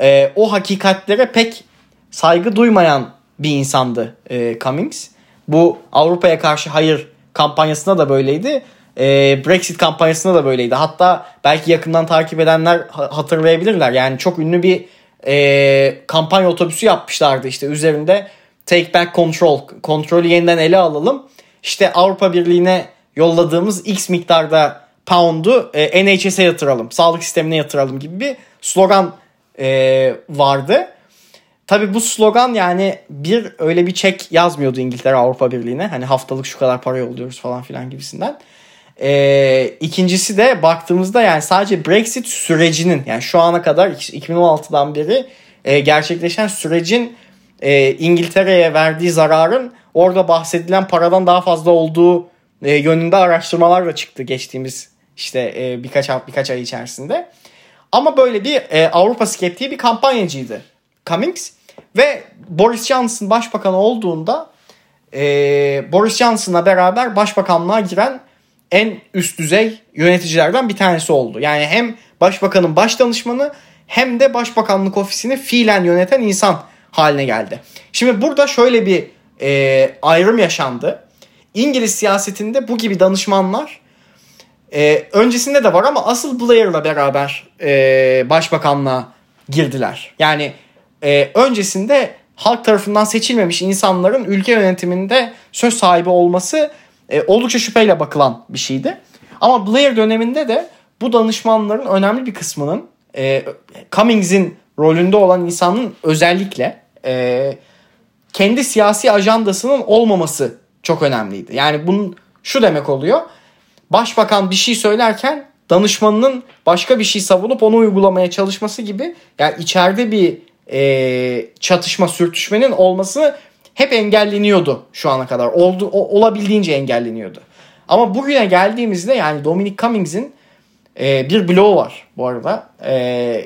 E, o hakikatlere pek saygı duymayan bir insandı e, Cummings. Bu Avrupa'ya karşı hayır kampanyasında da böyleydi. E, Brexit kampanyasında da böyleydi. Hatta belki yakından takip edenler hatırlayabilirler. Yani çok ünlü bir e, kampanya otobüsü yapmışlardı işte üzerinde Take Back Control, kontrolü yeniden ele alalım. İşte Avrupa Birliği'ne yolladığımız X miktarda pound'u e, NHS'e yatıralım, sağlık sistemine yatıralım gibi bir slogan e, vardı. Tabii bu slogan yani bir öyle bir çek yazmıyordu İngiltere Avrupa Birliği'ne. Hani haftalık şu kadar para yolluyoruz falan filan gibisinden. Ee, ikincisi de baktığımızda yani sadece Brexit sürecinin yani şu ana kadar 2016'dan beri e, gerçekleşen sürecin e, İngiltere'ye verdiği zararın orada bahsedilen paradan daha fazla olduğu e, yönünde araştırmalar da çıktı geçtiğimiz işte e, birkaç birkaç ay içerisinde. Ama böyle bir e, Avrupa skeptiği bir kampanyacıydı Cummings ve Boris Johnson başbakan olduğunda e, Boris Johnson'la beraber başbakanlığa giren en üst düzey yöneticilerden bir tanesi oldu. Yani hem başbakanın baş danışmanı hem de başbakanlık ofisini fiilen yöneten insan haline geldi. Şimdi burada şöyle bir e, ayrım yaşandı. İngiliz siyasetinde bu gibi danışmanlar e, öncesinde de var ama asıl Blair'la beraber e, başbakanlığa girdiler. Yani e, öncesinde halk tarafından seçilmemiş insanların ülke yönetiminde söz sahibi olması e, oldukça şüpheyle bakılan bir şeydi. Ama Blair döneminde de bu danışmanların önemli bir kısmının e, Cummings'in rolünde olan insanın özellikle e, kendi siyasi ajandasının olmaması çok önemliydi. Yani bunun şu demek oluyor. Başbakan bir şey söylerken danışmanının başka bir şey savunup onu uygulamaya çalışması gibi yani içeride bir e, çatışma sürtüşmenin olması hep engelleniyordu şu ana kadar. Oldu, o, olabildiğince engelleniyordu. Ama bugüne geldiğimizde yani Dominic Cummings'in e, bir bloğu var bu arada. E,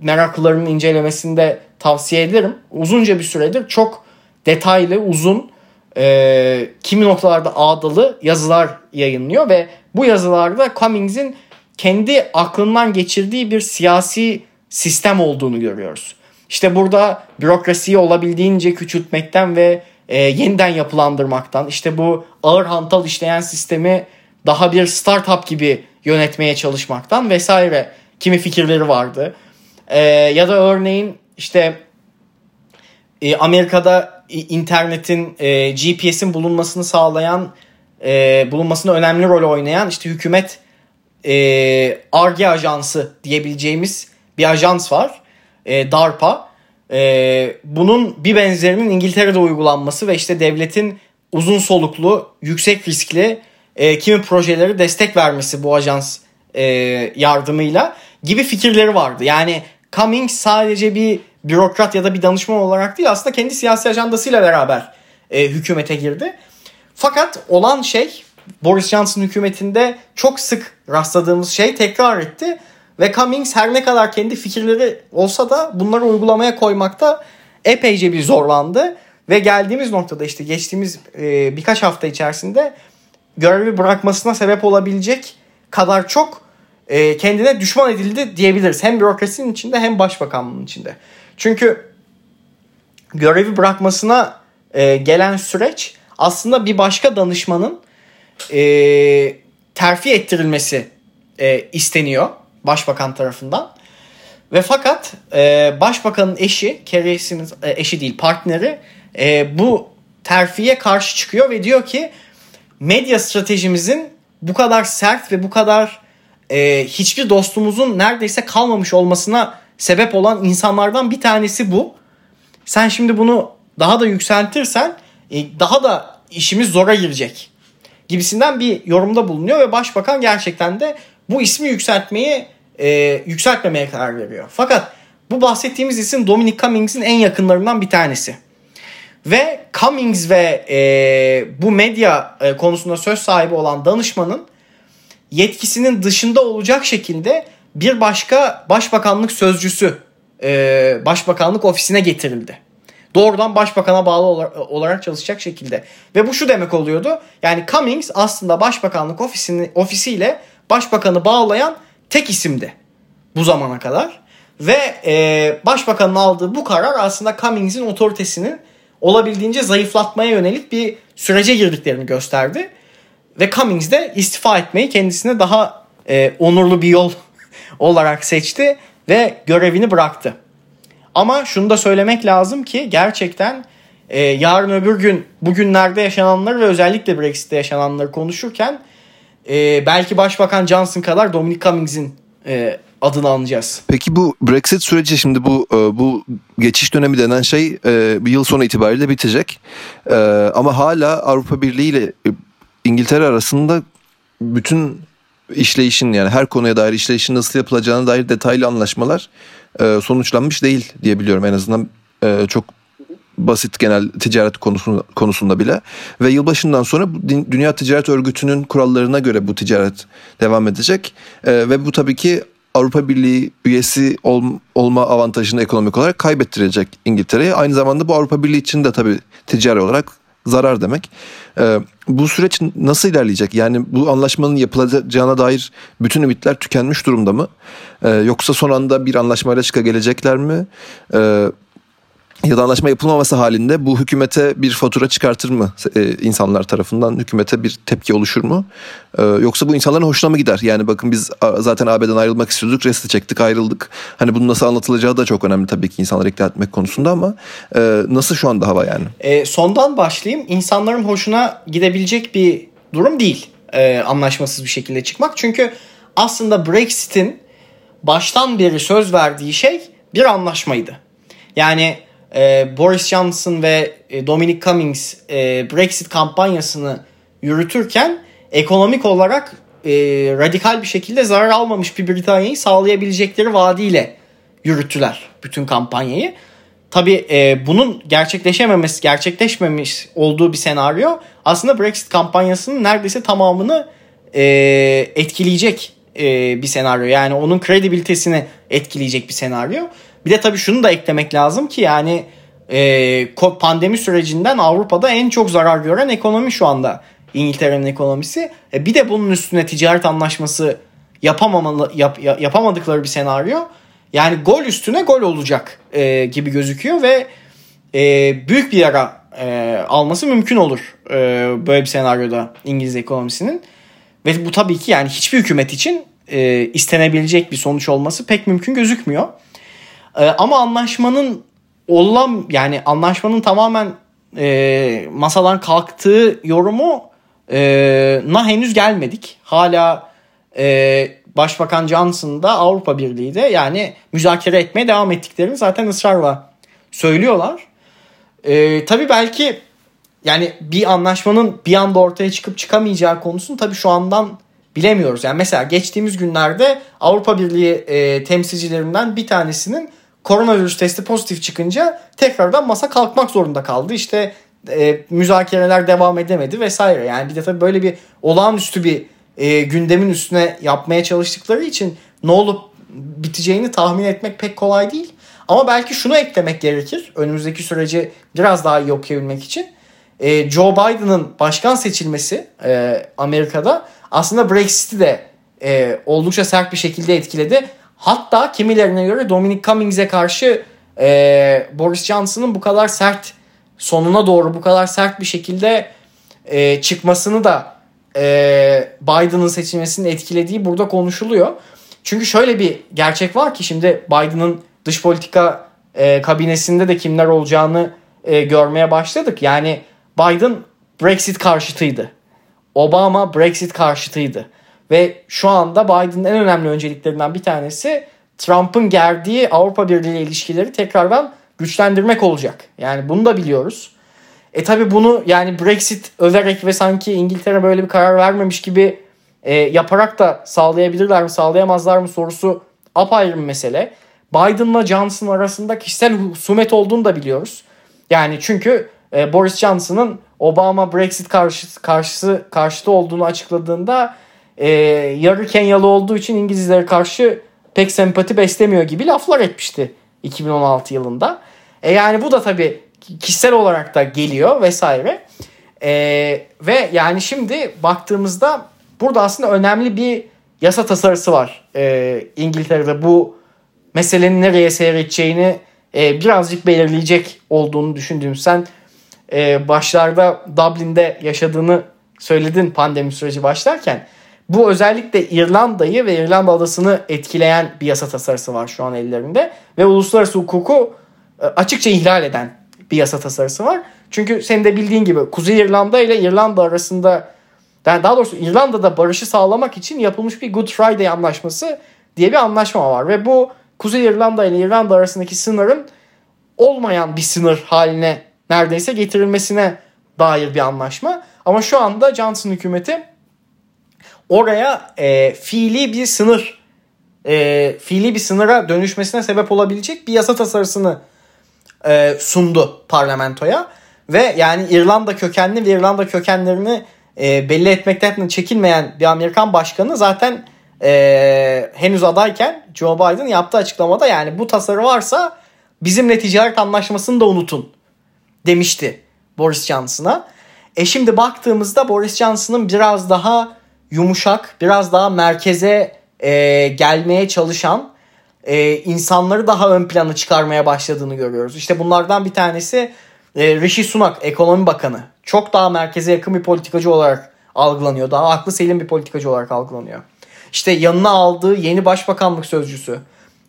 meraklılarının incelemesinde tavsiye ederim. Uzunca bir süredir çok detaylı, uzun, e, kimi noktalarda ağdalı yazılar yayınlıyor ve bu yazılarda Cummings'in kendi aklından geçirdiği bir siyasi sistem olduğunu görüyoruz. İşte burada bürokrasiyi olabildiğince küçültmekten ve e, yeniden yapılandırmaktan işte bu ağır hantal işleyen sistemi daha bir startup gibi yönetmeye çalışmaktan vesaire kimi fikirleri vardı. E, ya da örneğin işte e, Amerika'da internetin e, GPS'in bulunmasını sağlayan e, bulunmasını önemli rol oynayan işte hükümet ARGE ajansı diyebileceğimiz bir ajans var e, DARPA. E, bunun bir benzerinin İngiltere'de uygulanması ve işte devletin uzun soluklu, yüksek riskli e, kimi projeleri destek vermesi bu ajans e, yardımıyla gibi fikirleri vardı. Yani Cummings sadece bir bürokrat ya da bir danışman olarak değil aslında kendi siyasi ajandasıyla beraber e, hükümete girdi. Fakat olan şey Boris Johnson hükümetinde çok sık rastladığımız şey tekrar etti. Ve Cummings her ne kadar kendi fikirleri olsa da bunları uygulamaya koymakta epeyce bir zorlandı. Ve geldiğimiz noktada işte geçtiğimiz e, birkaç hafta içerisinde görevi bırakmasına sebep olabilecek kadar çok e, kendine düşman edildi diyebiliriz. Hem bürokrasinin içinde hem başbakanlığın içinde. Çünkü görevi bırakmasına e, gelen süreç aslında bir başka danışmanın e, terfi ettirilmesi e, isteniyor başbakan tarafından. Ve fakat e, başbakanın eşi, Kerry e, eşi değil partneri e, bu terfiye karşı çıkıyor ve diyor ki medya stratejimizin bu kadar sert ve bu kadar e, hiçbir dostumuzun neredeyse kalmamış olmasına sebep olan insanlardan bir tanesi bu. Sen şimdi bunu daha da yükseltirsen e, daha da işimiz zora girecek gibisinden bir yorumda bulunuyor ve başbakan gerçekten de bu ismi yükseltmeyi e, yükseltmemeye karar veriyor. Fakat bu bahsettiğimiz isim Dominic Cummings'in en yakınlarından bir tanesi. Ve Cummings ve e, bu medya e, konusunda söz sahibi olan danışmanın yetkisinin dışında olacak şekilde bir başka başbakanlık sözcüsü e, başbakanlık ofisine getirildi. Doğrudan başbakana bağlı olarak çalışacak şekilde. Ve bu şu demek oluyordu. Yani Cummings aslında başbakanlık ofisini, ofisiyle başbakanı bağlayan tek isimdi bu zamana kadar. Ve e, başbakanın aldığı bu karar aslında Cummings'in otoritesinin olabildiğince zayıflatmaya yönelik bir sürece girdiklerini gösterdi. Ve Cummings de istifa etmeyi kendisine daha e, onurlu bir yol olarak seçti ve görevini bıraktı. Ama şunu da söylemek lazım ki gerçekten e, yarın öbür gün bugünlerde yaşananları ve özellikle Brexit'te yaşananları konuşurken e, belki Başbakan Johnson kadar Dominic Cummings'in e, adını anacağız. Peki bu Brexit süreci şimdi bu e, bu geçiş dönemi denen şey e, bir yıl sonu itibariyle bitecek. E, ama hala Avrupa Birliği ile İngiltere arasında bütün işleyişin yani her konuya dair işleyişin nasıl yapılacağına dair detaylı anlaşmalar sonuçlanmış değil diye biliyorum en azından çok basit genel ticaret konusunda, konusunda bile ve yılbaşından sonra Dünya Ticaret Örgütü'nün kurallarına göre bu ticaret devam edecek e, ve bu tabii ki Avrupa Birliği üyesi ol, olma avantajını ekonomik olarak kaybettirecek İngiltere'ye. Aynı zamanda bu Avrupa Birliği için de tabii ticari olarak zarar demek. Ee, bu süreç nasıl ilerleyecek? Yani bu anlaşmanın yapılacağına dair bütün ümitler tükenmiş durumda mı? Ee, yoksa son anda bir anlaşmayla çıkagelecekler mi? Ee, ya anlaşma yapılmaması halinde bu hükümete bir fatura çıkartır mı e, insanlar tarafından? Hükümete bir tepki oluşur mu? E, yoksa bu insanların hoşuna mı gider? Yani bakın biz zaten AB'den ayrılmak istiyorduk resti çektik ayrıldık. Hani bunun nasıl anlatılacağı da çok önemli tabii ki insanları ikna etmek konusunda ama e, nasıl şu anda hava yani? E, sondan başlayayım. İnsanların hoşuna gidebilecek bir durum değil e, anlaşmasız bir şekilde çıkmak. Çünkü aslında Brexit'in baştan beri söz verdiği şey bir anlaşmaydı. Yani e, Boris Johnson ve e, Dominic Cummings e, Brexit kampanyasını yürütürken ekonomik olarak radikal bir şekilde zarar almamış bir Britanya'yı sağlayabilecekleri vaadiyle yürüttüler bütün kampanyayı. Tabii e, bunun gerçekleşememesi, gerçekleşmemiş olduğu bir senaryo aslında Brexit kampanyasının neredeyse tamamını etkileyecek bir senaryo. Yani onun kredibilitesini etkileyecek bir senaryo. Bir de tabii şunu da eklemek lazım ki yani e, pandemi sürecinden Avrupa'da en çok zarar gören ekonomi şu anda İngiltere'nin ekonomisi. E, bir de bunun üstüne ticaret anlaşması yapamamalı, yap, yapamadıkları bir senaryo. Yani gol üstüne gol olacak e, gibi gözüküyor ve e, büyük bir yara e, alması mümkün olur e, böyle bir senaryoda İngiliz ekonomisinin. Ve bu tabii ki yani hiçbir hükümet için e, istenebilecek bir sonuç olması pek mümkün gözükmüyor. E, ama anlaşmanın olan yani anlaşmanın tamamen e, masadan kalktığı yorumu e, na henüz gelmedik. Hala e, Başbakan Johnson da Avrupa Birliği de yani müzakere etmeye devam ettiklerini zaten ısrarla söylüyorlar. E, tabii belki yani bir anlaşmanın bir anda ortaya çıkıp çıkamayacağı konusunu tabii şu andan bilemiyoruz. Yani mesela geçtiğimiz günlerde Avrupa Birliği e, temsilcilerinden bir tanesinin koronavirüs testi pozitif çıkınca tekrardan masa kalkmak zorunda kaldı. İşte e, müzakereler devam edemedi vesaire. Yani bir de tabii böyle bir olağanüstü bir e, gündemin üstüne yapmaya çalıştıkları için ne olup biteceğini tahmin etmek pek kolay değil. Ama belki şunu eklemek gerekir. Önümüzdeki süreci biraz daha iyi okuyabilmek için. E, Joe Biden'ın başkan seçilmesi e, Amerika'da aslında Brexit'i de e, oldukça sert bir şekilde etkiledi. Hatta kimilerine göre Dominic Cummings'e karşı e, Boris Johnson'ın bu kadar sert sonuna doğru bu kadar sert bir şekilde e, çıkmasını da e, Biden'ın seçilmesinin etkilediği burada konuşuluyor. Çünkü şöyle bir gerçek var ki şimdi Biden'ın dış politika e, kabinesinde de kimler olacağını e, görmeye başladık. Yani Biden Brexit karşıtıydı. Obama Brexit karşıtıydı. Ve şu anda Biden'ın en önemli önceliklerinden bir tanesi Trump'ın gerdiği Avrupa Birliği ile ilişkileri tekrardan güçlendirmek olacak. Yani bunu da biliyoruz. E tabi bunu yani Brexit överek ve sanki İngiltere böyle bir karar vermemiş gibi e, yaparak da sağlayabilirler mi sağlayamazlar mı sorusu apayrı bir mesele. Biden'la Johnson arasında kişisel husumet olduğunu da biliyoruz. Yani çünkü e, Boris Johnson'ın Obama Brexit karşısı, karşısı karşıtı olduğunu açıkladığında e, yarı Kenyalı olduğu için İngilizlere karşı pek sempati beslemiyor gibi laflar etmişti 2016 yılında. E yani bu da tabii kişisel olarak da geliyor vesaire. E, ve yani şimdi baktığımızda burada aslında önemli bir yasa tasarısı var e, İngiltere'de bu meselenin nereye seyredeceğini e, birazcık belirleyecek olduğunu düşündüğüm sen e, başlarda Dublin'de yaşadığını söyledin pandemi süreci başlarken. Bu özellikle İrlanda'yı ve İrlanda adasını etkileyen bir yasa tasarısı var şu an ellerinde. Ve uluslararası hukuku e, açıkça ihlal eden bir yasa tasarısı var. Çünkü senin de bildiğin gibi Kuzey İrlanda ile İrlanda arasında yani daha doğrusu İrlanda'da barışı sağlamak için yapılmış bir Good Friday anlaşması diye bir anlaşma var. Ve bu Kuzey İrlanda ile İrlanda arasındaki sınırın olmayan bir sınır haline neredeyse getirilmesine dair bir anlaşma. Ama şu anda Johnson hükümeti oraya e, fiili bir sınır e, fiili bir sınıra dönüşmesine sebep olabilecek bir yasa tasarısını e, sundu parlamentoya. Ve yani İrlanda kökenli ve İrlanda kökenlerini e, belli etmekten çekinmeyen bir Amerikan başkanı zaten e, henüz adayken Joe Biden yaptığı açıklamada yani bu tasarı varsa bizimle ticaret anlaşmasını da unutun demişti Boris Johnson'a. E şimdi baktığımızda Boris Johnson'ın biraz daha yumuşak, biraz daha merkeze e, gelmeye çalışan e, insanları daha ön plana çıkarmaya başladığını görüyoruz. İşte bunlardan bir tanesi e, Rishi Sunak, ekonomi bakanı. Çok daha merkeze yakın bir politikacı olarak algılanıyor. Daha aklı selim bir politikacı olarak algılanıyor. İşte yanına aldığı yeni başbakanlık sözcüsü.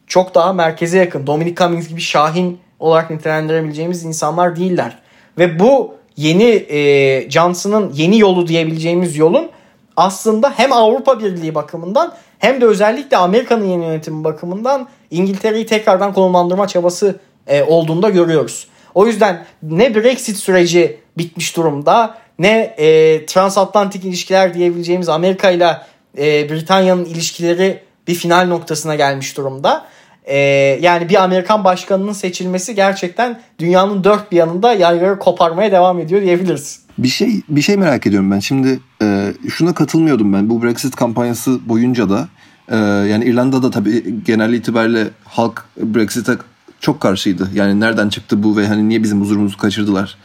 Çok daha merkeze yakın. Dominic Cummings gibi şahin olarak nitelendirebileceğimiz insanlar değiller. Ve bu yeni e, Johnson'ın yeni yolu diyebileceğimiz yolun aslında hem Avrupa Birliği bakımından hem de özellikle Amerika'nın yeni yönetimi bakımından İngiltere'yi tekrardan konumlandırma çabası e, olduğunda görüyoruz. O yüzden ne Brexit süreci bitmiş durumda ne e, transatlantik ilişkiler diyebileceğimiz Amerika ile e, Britanya'nın ilişkileri bir final noktasına gelmiş durumda. E, yani bir Amerikan başkanının seçilmesi gerçekten dünyanın dört bir yanında yayları koparmaya devam ediyor diyebiliriz. Bir şey bir şey merak ediyorum ben. Şimdi e, şuna katılmıyordum ben. Bu Brexit kampanyası boyunca da e, yani İrlanda'da tabii genel itibariyle halk Brexit'e çok karşıydı. Yani nereden çıktı bu ve hani niye bizim huzurumuzu kaçırdılar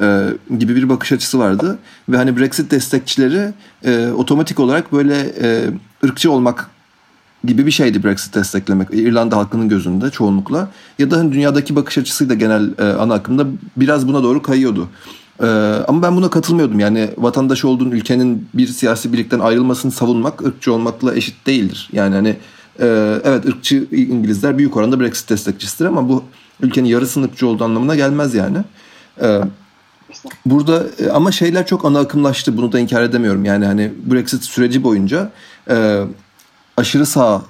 e, gibi bir bakış açısı vardı. Ve hani Brexit destekçileri e, otomatik olarak böyle e, ırkçı olmak gibi bir şeydi Brexit desteklemek İrlanda halkının gözünde çoğunlukla ya da hani dünyadaki bakış açısıyla genel e, ana akımda biraz buna doğru kayıyordu. Ee, ama ben buna katılmıyordum. Yani vatandaş olduğun ülkenin bir siyasi birlikten ayrılmasını savunmak ırkçı olmakla eşit değildir. Yani hani e, evet ırkçı İngilizler büyük oranda Brexit destekçisidir ama bu ülkenin yarısının ırkçı olduğu anlamına gelmez yani. Ee, burada e, ama şeyler çok ana akımlaştı. Bunu da inkar edemiyorum. Yani hani Brexit süreci boyunca e, aşırı sağ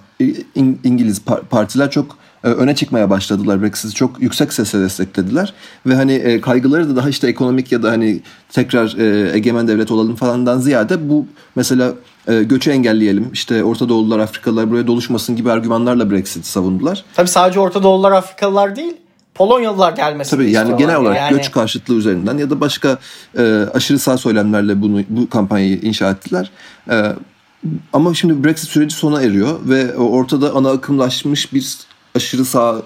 İngiliz partiler çok e, öne çıkmaya başladılar. Brexit'i çok yüksek sesle desteklediler ve hani e, kaygıları da daha işte ekonomik ya da hani tekrar e, egemen devlet olalım falandan ziyade bu mesela göçü engelleyelim işte Orta Doğulular Afrikalılar buraya doluşmasın gibi argümanlarla Brexit savundular. Tabii sadece Orta Doğulular Afrikalılar değil Polonyalılar gelmesi. Tabii yani genel olarak yani... göç karşıtlığı üzerinden ya da başka e, aşırı sağ söylemlerle bunu bu kampanyayı inşa ettiler. E, ama şimdi Brexit süreci sona eriyor ve ortada ana akımlaşmış bir aşırı sağ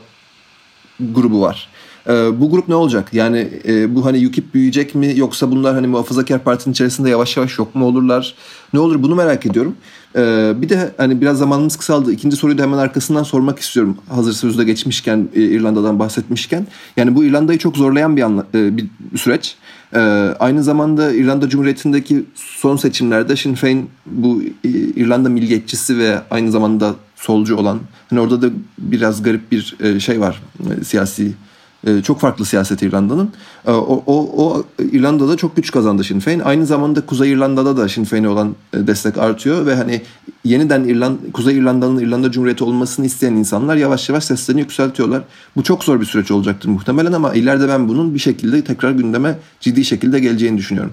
grubu var. E, bu grup ne olacak? Yani e, bu hani UKIP büyüyecek mi yoksa bunlar hani muhafazakar partinin içerisinde yavaş yavaş yok mu olurlar? Ne olur bunu merak ediyorum. E, bir de hani biraz zamanımız kısaldı. İkinci soruyu da hemen arkasından sormak istiyorum. Hazır sözde geçmişken e, İrlanda'dan bahsetmişken. Yani bu İrlanda'yı çok zorlayan bir, anla, e, bir süreç. E, aynı zamanda İrlanda Cumhuriyeti'ndeki son seçimlerde Sinn Féin bu e, İrlanda milliyetçisi ve aynı zamanda solcu olan hani orada da biraz garip bir e, şey var e, siyasi çok farklı siyaset İrlanda'nın. O, o, o İrlanda'da çok güç kazandı Sinn Féin. Aynı zamanda Kuzey İrlanda'da da Sinn Féin'e olan destek artıyor ve hani yeniden İrland Kuzey İrlanda'nın İrlanda Cumhuriyeti olmasını isteyen insanlar yavaş yavaş seslerini yükseltiyorlar. Bu çok zor bir süreç olacaktır muhtemelen ama ileride ben bunun bir şekilde tekrar gündeme ciddi şekilde geleceğini düşünüyorum.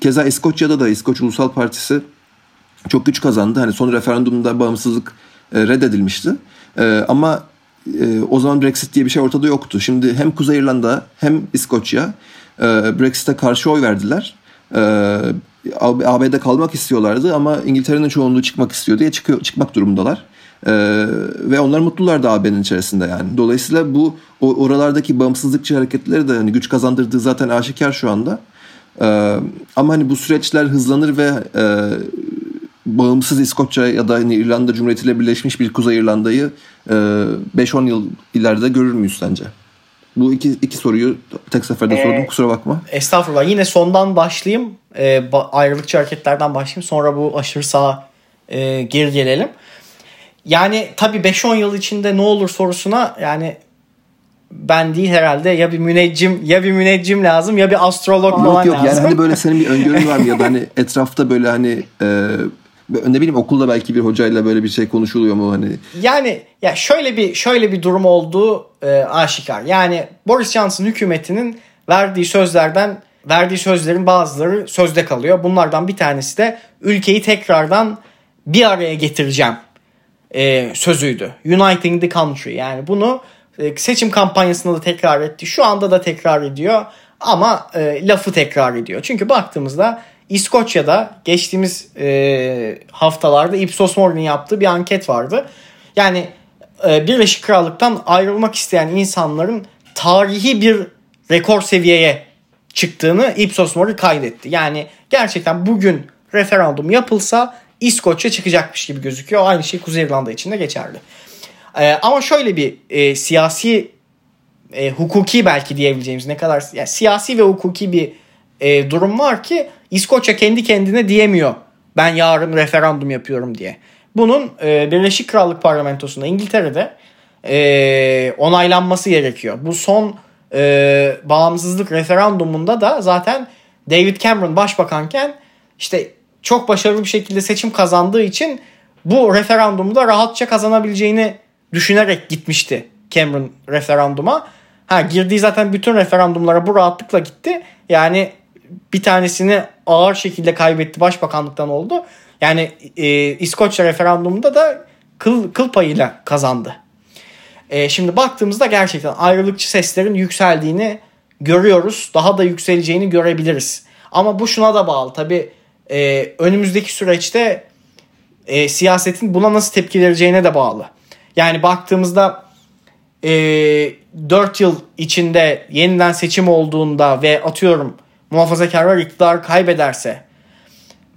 Keza İskoçya'da da İskoç Ulusal Partisi çok güç kazandı. Hani son referandumda bağımsızlık reddedilmişti. Ama e, o zaman Brexit diye bir şey ortada yoktu. Şimdi hem Kuzey İrlanda hem İskoçya e, Brexit'e karşı oy verdiler. E, AB'de kalmak istiyorlardı ama İngiltere'nin çoğunluğu çıkmak istiyor diye çıkıyor, çıkmak durumundalar. Ee, ve onlar mutlular da AB'nin içerisinde yani. Dolayısıyla bu o, oralardaki bağımsızlıkçı hareketleri de hani güç kazandırdığı zaten aşikar şu anda. Ee, ama hani bu süreçler hızlanır ve e, bağımsız İskoçya ya da hani İrlanda Cumhuriyeti ile birleşmiş bir Kuzey İrlanda'yı 5-10 e, yıl ileride görür müyüz sence? Bu iki, iki soruyu tek seferde ee, sordum kusura bakma. Estağfurullah yine sondan başlayayım. E, ayrılıkçı hareketlerden başlayayım sonra bu aşırı sağa e, geri gelelim. Yani tabii 5-10 yıl içinde ne olur sorusuna yani ben değil herhalde ya bir müneccim ya bir müneccim lazım ya bir astrolog falan yok, yok. lazım. Yani hani böyle senin bir öngörün var mı ya da hani etrafta böyle hani e, ne bileyim okulda belki bir hocayla böyle bir şey konuşuluyor mu hani? Yani ya şöyle bir şöyle bir durum olduğu e, aşikar. Yani Boris Johnson hükümetinin verdiği sözlerden verdiği sözlerin bazıları sözde kalıyor. Bunlardan bir tanesi de ülkeyi tekrardan bir araya getireceğim e, sözüydü. Uniting the country. Yani bunu e, seçim kampanyasında da tekrar etti. Şu anda da tekrar ediyor. Ama e, lafı tekrar ediyor. Çünkü baktığımızda İskoçya'da geçtiğimiz e, haftalarda Ipsos Morgan'ın yaptığı bir anket vardı. Yani e, Birleşik Krallık'tan ayrılmak isteyen insanların tarihi bir rekor seviyeye çıktığını Ipsos Morgan kaydetti. Yani gerçekten bugün referandum yapılsa İskoçya çıkacakmış gibi gözüküyor. Aynı şey Kuzey İrlanda için de geçerli. E, ama şöyle bir e, siyasi e, hukuki belki diyebileceğimiz ne kadar yani siyasi ve hukuki bir e, durum var ki İskoçya kendi kendine diyemiyor. Ben yarın referandum yapıyorum diye. Bunun e, Birleşik Krallık Parlamentosu'nda İngiltere'de e, onaylanması gerekiyor. Bu son e, bağımsızlık referandumunda da zaten David Cameron başbakanken işte çok başarılı bir şekilde seçim kazandığı için bu referandumda rahatça kazanabileceğini düşünerek gitmişti Cameron referanduma. Ha girdiği zaten bütün referandumlara bu rahatlıkla gitti. Yani bir tanesini ağır şekilde kaybetti başbakanlıktan oldu. Yani e, İskoçya referandumunda da kıl, kıl payıyla kazandı. E, şimdi baktığımızda gerçekten ayrılıkçı seslerin yükseldiğini görüyoruz. Daha da yükseleceğini görebiliriz. Ama bu şuna da bağlı. Tabii e, önümüzdeki süreçte e, siyasetin buna nasıl tepki vereceğine de bağlı. Yani baktığımızda e, 4 yıl içinde yeniden seçim olduğunda ve atıyorum muhafazakarlar iktidar kaybederse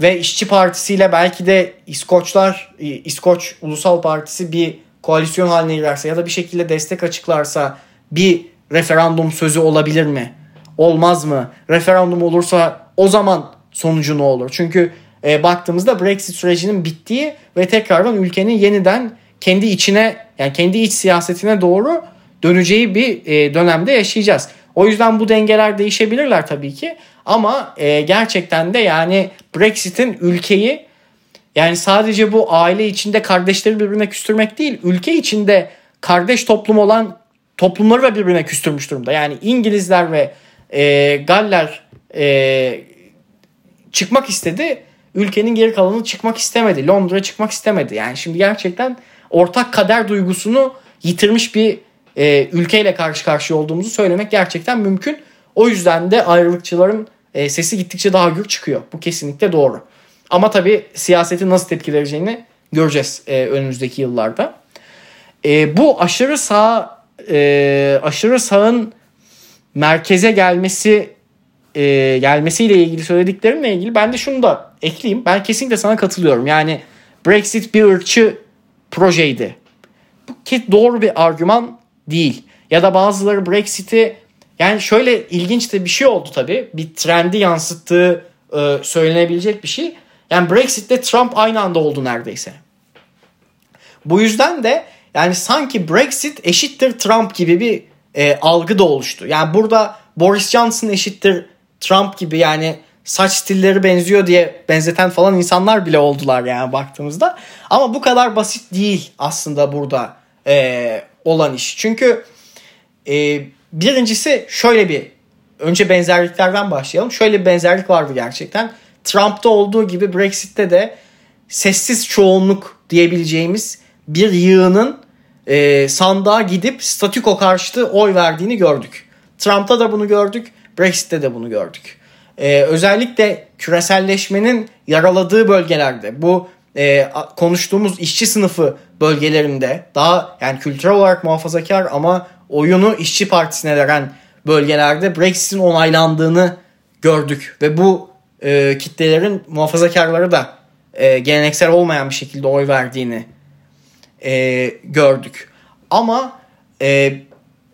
ve işçi partisiyle belki de İskoçlar, İskoç Ulusal Partisi bir koalisyon haline girerse ya da bir şekilde destek açıklarsa bir referandum sözü olabilir mi? Olmaz mı? Referandum olursa o zaman sonucu ne olur? Çünkü e, baktığımızda Brexit sürecinin bittiği ve tekrardan ülkenin yeniden kendi içine yani kendi iç siyasetine doğru döneceği bir e, dönemde yaşayacağız. O yüzden bu dengeler değişebilirler tabii ki. Ama e, gerçekten de yani Brexit'in ülkeyi yani sadece bu aile içinde kardeşleri birbirine küstürmek değil, ülke içinde kardeş toplum olan toplumları da birbirine küstürmüş durumda. Yani İngilizler ve e, Galler e, çıkmak istedi. Ülkenin geri kalanı çıkmak istemedi. Londra çıkmak istemedi. Yani şimdi gerçekten ortak kader duygusunu yitirmiş bir e, ülkeyle karşı karşıya olduğumuzu söylemek gerçekten mümkün. O yüzden de ayrılıkçıların e, sesi gittikçe daha gür çıkıyor. Bu kesinlikle doğru. Ama tabii siyasetin nasıl tepki vereceğini göreceğiz e, önümüzdeki yıllarda. E, bu aşırı sağ e, aşırı sağın merkeze gelmesi e, gelmesiyle ilgili söylediklerimle ilgili ben de şunu da ekleyeyim. Ben kesinlikle sana katılıyorum. Yani Brexit bir ırkçı projeydi. Bu doğru bir argüman değil. Ya da bazıları Brexit'i yani şöyle ilginç de bir şey oldu tabii. Bir trendi yansıttığı e, söylenebilecek bir şey. Yani Brexit'te Trump aynı anda oldu neredeyse. Bu yüzden de yani sanki Brexit eşittir Trump gibi bir e, algı da oluştu. Yani burada Boris Johnson eşittir Trump gibi yani saç stilleri benziyor diye benzeten falan insanlar bile oldular yani baktığımızda. Ama bu kadar basit değil aslında burada e, olan iş. Çünkü e, birincisi şöyle bir önce benzerliklerden başlayalım. Şöyle bir benzerlik vardı gerçekten. Trump'ta olduğu gibi Brexit'te de sessiz çoğunluk diyebileceğimiz bir yığının e, sandığa gidip statüko karşıtı oy verdiğini gördük. Trump'ta da bunu gördük. Brexit'te de bunu gördük. E, özellikle küreselleşmenin yaraladığı bölgelerde bu e, konuştuğumuz işçi sınıfı bölgelerinde daha yani kültürel olarak muhafazakar ama oyunu işçi partisine veren bölgelerde Brexit'in onaylandığını gördük ve bu e, kitlelerin muhafazakarları da e, geleneksel olmayan bir şekilde oy verdiğini e, gördük. Ama e,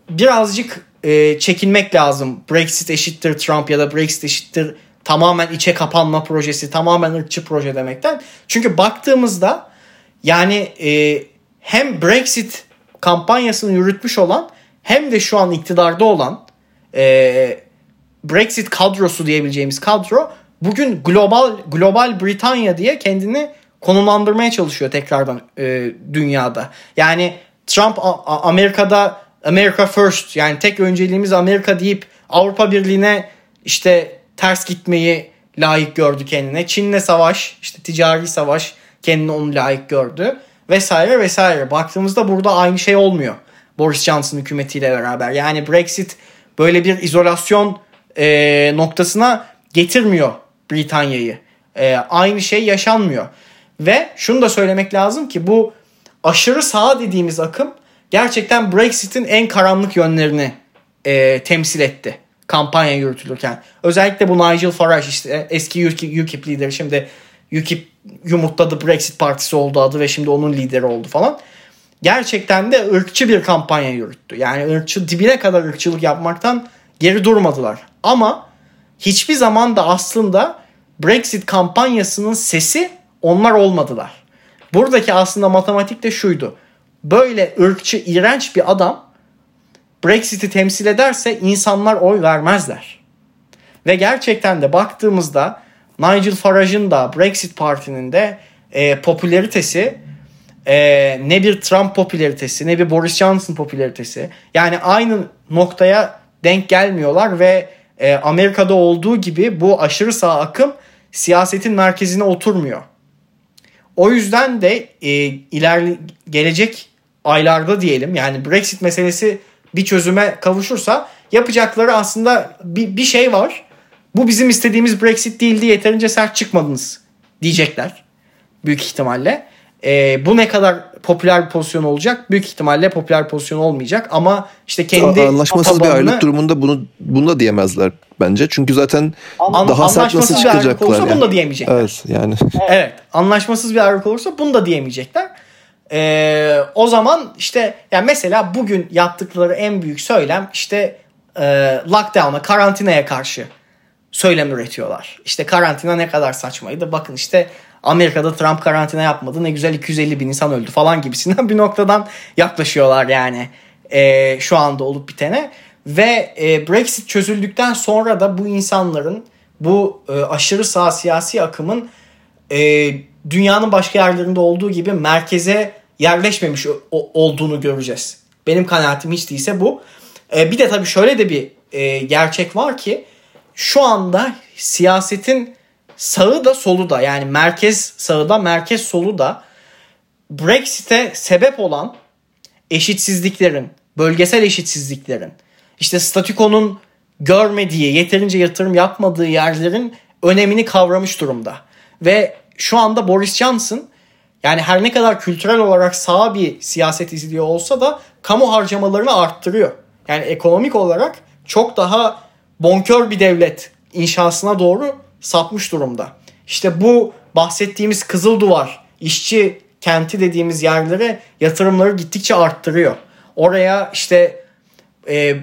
birazcık e, çekinmek lazım. Brexit eşittir Trump ya da Brexit eşittir tamamen içe kapanma projesi, tamamen ırkçı proje demekten. Çünkü baktığımızda yani e, hem Brexit kampanyasını yürütmüş olan hem de şu an iktidarda olan e, Brexit kadrosu diyebileceğimiz kadro bugün global global Britanya diye kendini konumlandırmaya çalışıyor tekrardan e, dünyada. Yani Trump Amerika'da America First yani tek önceliğimiz Amerika deyip Avrupa Birliği'ne işte ters gitmeyi layık gördü kendine. Çin'le savaş, işte ticari savaş kendini onu layık gördü vesaire vesaire. Baktığımızda burada aynı şey olmuyor. Boris Johnson hükümetiyle beraber. Yani Brexit böyle bir izolasyon e, noktasına getirmiyor Britanya'yı. E, aynı şey yaşanmıyor. Ve şunu da söylemek lazım ki bu aşırı sağ dediğimiz akım gerçekten Brexit'in en karanlık yönlerini e, temsil etti kampanya yürütülürken. Özellikle bu Nigel Farage işte eski UKIP lideri şimdi UKIP yumurtladı Brexit partisi oldu adı ve şimdi onun lideri oldu falan. Gerçekten de ırkçı bir kampanya yürüttü. Yani ırkçı dibine kadar ırkçılık yapmaktan geri durmadılar. Ama hiçbir zaman da aslında Brexit kampanyasının sesi onlar olmadılar. Buradaki aslında matematik de şuydu. Böyle ırkçı, iğrenç bir adam Brexit'i temsil ederse insanlar oy vermezler. Ve gerçekten de baktığımızda Nigel Farage'ın da Brexit Parti'nin de e, popülaritesi e, ne bir Trump popülaritesi ne bir Boris Johnson popülaritesi yani aynı noktaya denk gelmiyorlar ve e, Amerika'da olduğu gibi bu aşırı sağ akım siyasetin merkezine oturmuyor. O yüzden de e, ilerli gelecek aylarda diyelim yani Brexit meselesi bir çözüme kavuşursa yapacakları aslında bir, bir şey var. Bu bizim istediğimiz Brexit değildi yeterince sert çıkmadınız diyecekler büyük ihtimalle. E, bu ne kadar popüler bir pozisyon olacak? Büyük ihtimalle popüler bir pozisyon olmayacak ama işte kendi anlaşmasız bir ayrılık durumunda bunu bunu da diyemezler bence. Çünkü zaten An, daha sert nasıl çıkacaklar olursa yani. bunu da diyemeyecekler. Evet yani. Evet. Anlaşmasız bir ayrılık olursa bunu da diyemeyecekler. Ee, o zaman işte yani mesela bugün yaptıkları en büyük söylem işte e, lockdown'a, karantinaya karşı söylem üretiyorlar. İşte karantina ne kadar saçmaydı. Bakın işte Amerika'da Trump karantina yapmadı ne güzel 250 bin insan öldü falan gibisinden bir noktadan yaklaşıyorlar yani e, şu anda olup bitene. Ve e, Brexit çözüldükten sonra da bu insanların bu e, aşırı sağ siyasi akımın e, dünyanın başka yerlerinde olduğu gibi merkeze yerleşmemiş olduğunu göreceğiz. Benim kanaatim hiç değilse bu. E, bir de tabii şöyle de bir e, gerçek var ki şu anda siyasetin sağı da solu da yani merkez sağı da merkez solu da Brexit'e sebep olan eşitsizliklerin, bölgesel eşitsizliklerin, işte statükonun görmediği, yeterince yatırım yapmadığı yerlerin önemini kavramış durumda. Ve şu anda Boris Johnson yani her ne kadar kültürel olarak sağ bir siyaset izliyor olsa da kamu harcamalarını arttırıyor. Yani ekonomik olarak çok daha bonkör bir devlet inşasına doğru sapmış durumda. İşte bu bahsettiğimiz Kızıl Duvar, işçi kenti dediğimiz yerlere yatırımları gittikçe arttırıyor. Oraya işte e,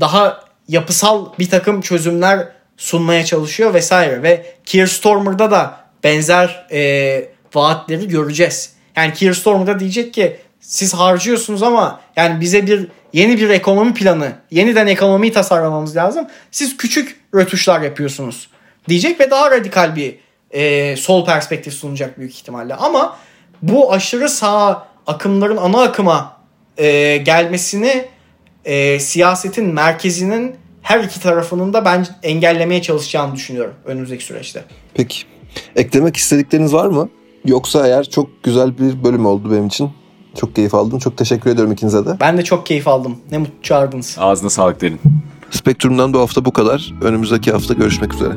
daha yapısal bir takım çözümler sunmaya çalışıyor vesaire. Ve Keir Starmer'da da benzer e, vaatleri göreceğiz. Yani Keir Starmer diyecek ki siz harcıyorsunuz ama yani bize bir yeni bir ekonomi planı, yeniden ekonomiyi tasarlamamız lazım. Siz küçük rötuşlar yapıyorsunuz diyecek ve daha radikal bir e, sol perspektif sunacak büyük ihtimalle. Ama bu aşırı sağ akımların ana akıma e, gelmesini e, siyasetin merkezinin her iki tarafının da ben engellemeye çalışacağını düşünüyorum önümüzdeki süreçte. Peki. Eklemek istedikleriniz var mı? Yoksa eğer çok güzel bir bölüm oldu benim için. Çok keyif aldım. Çok teşekkür ediyorum ikinize de. Ben de çok keyif aldım. Ne mutlu çağırdınız. Ağzına sağlık derin. Spektrum'dan bu hafta bu kadar. Önümüzdeki hafta görüşmek üzere.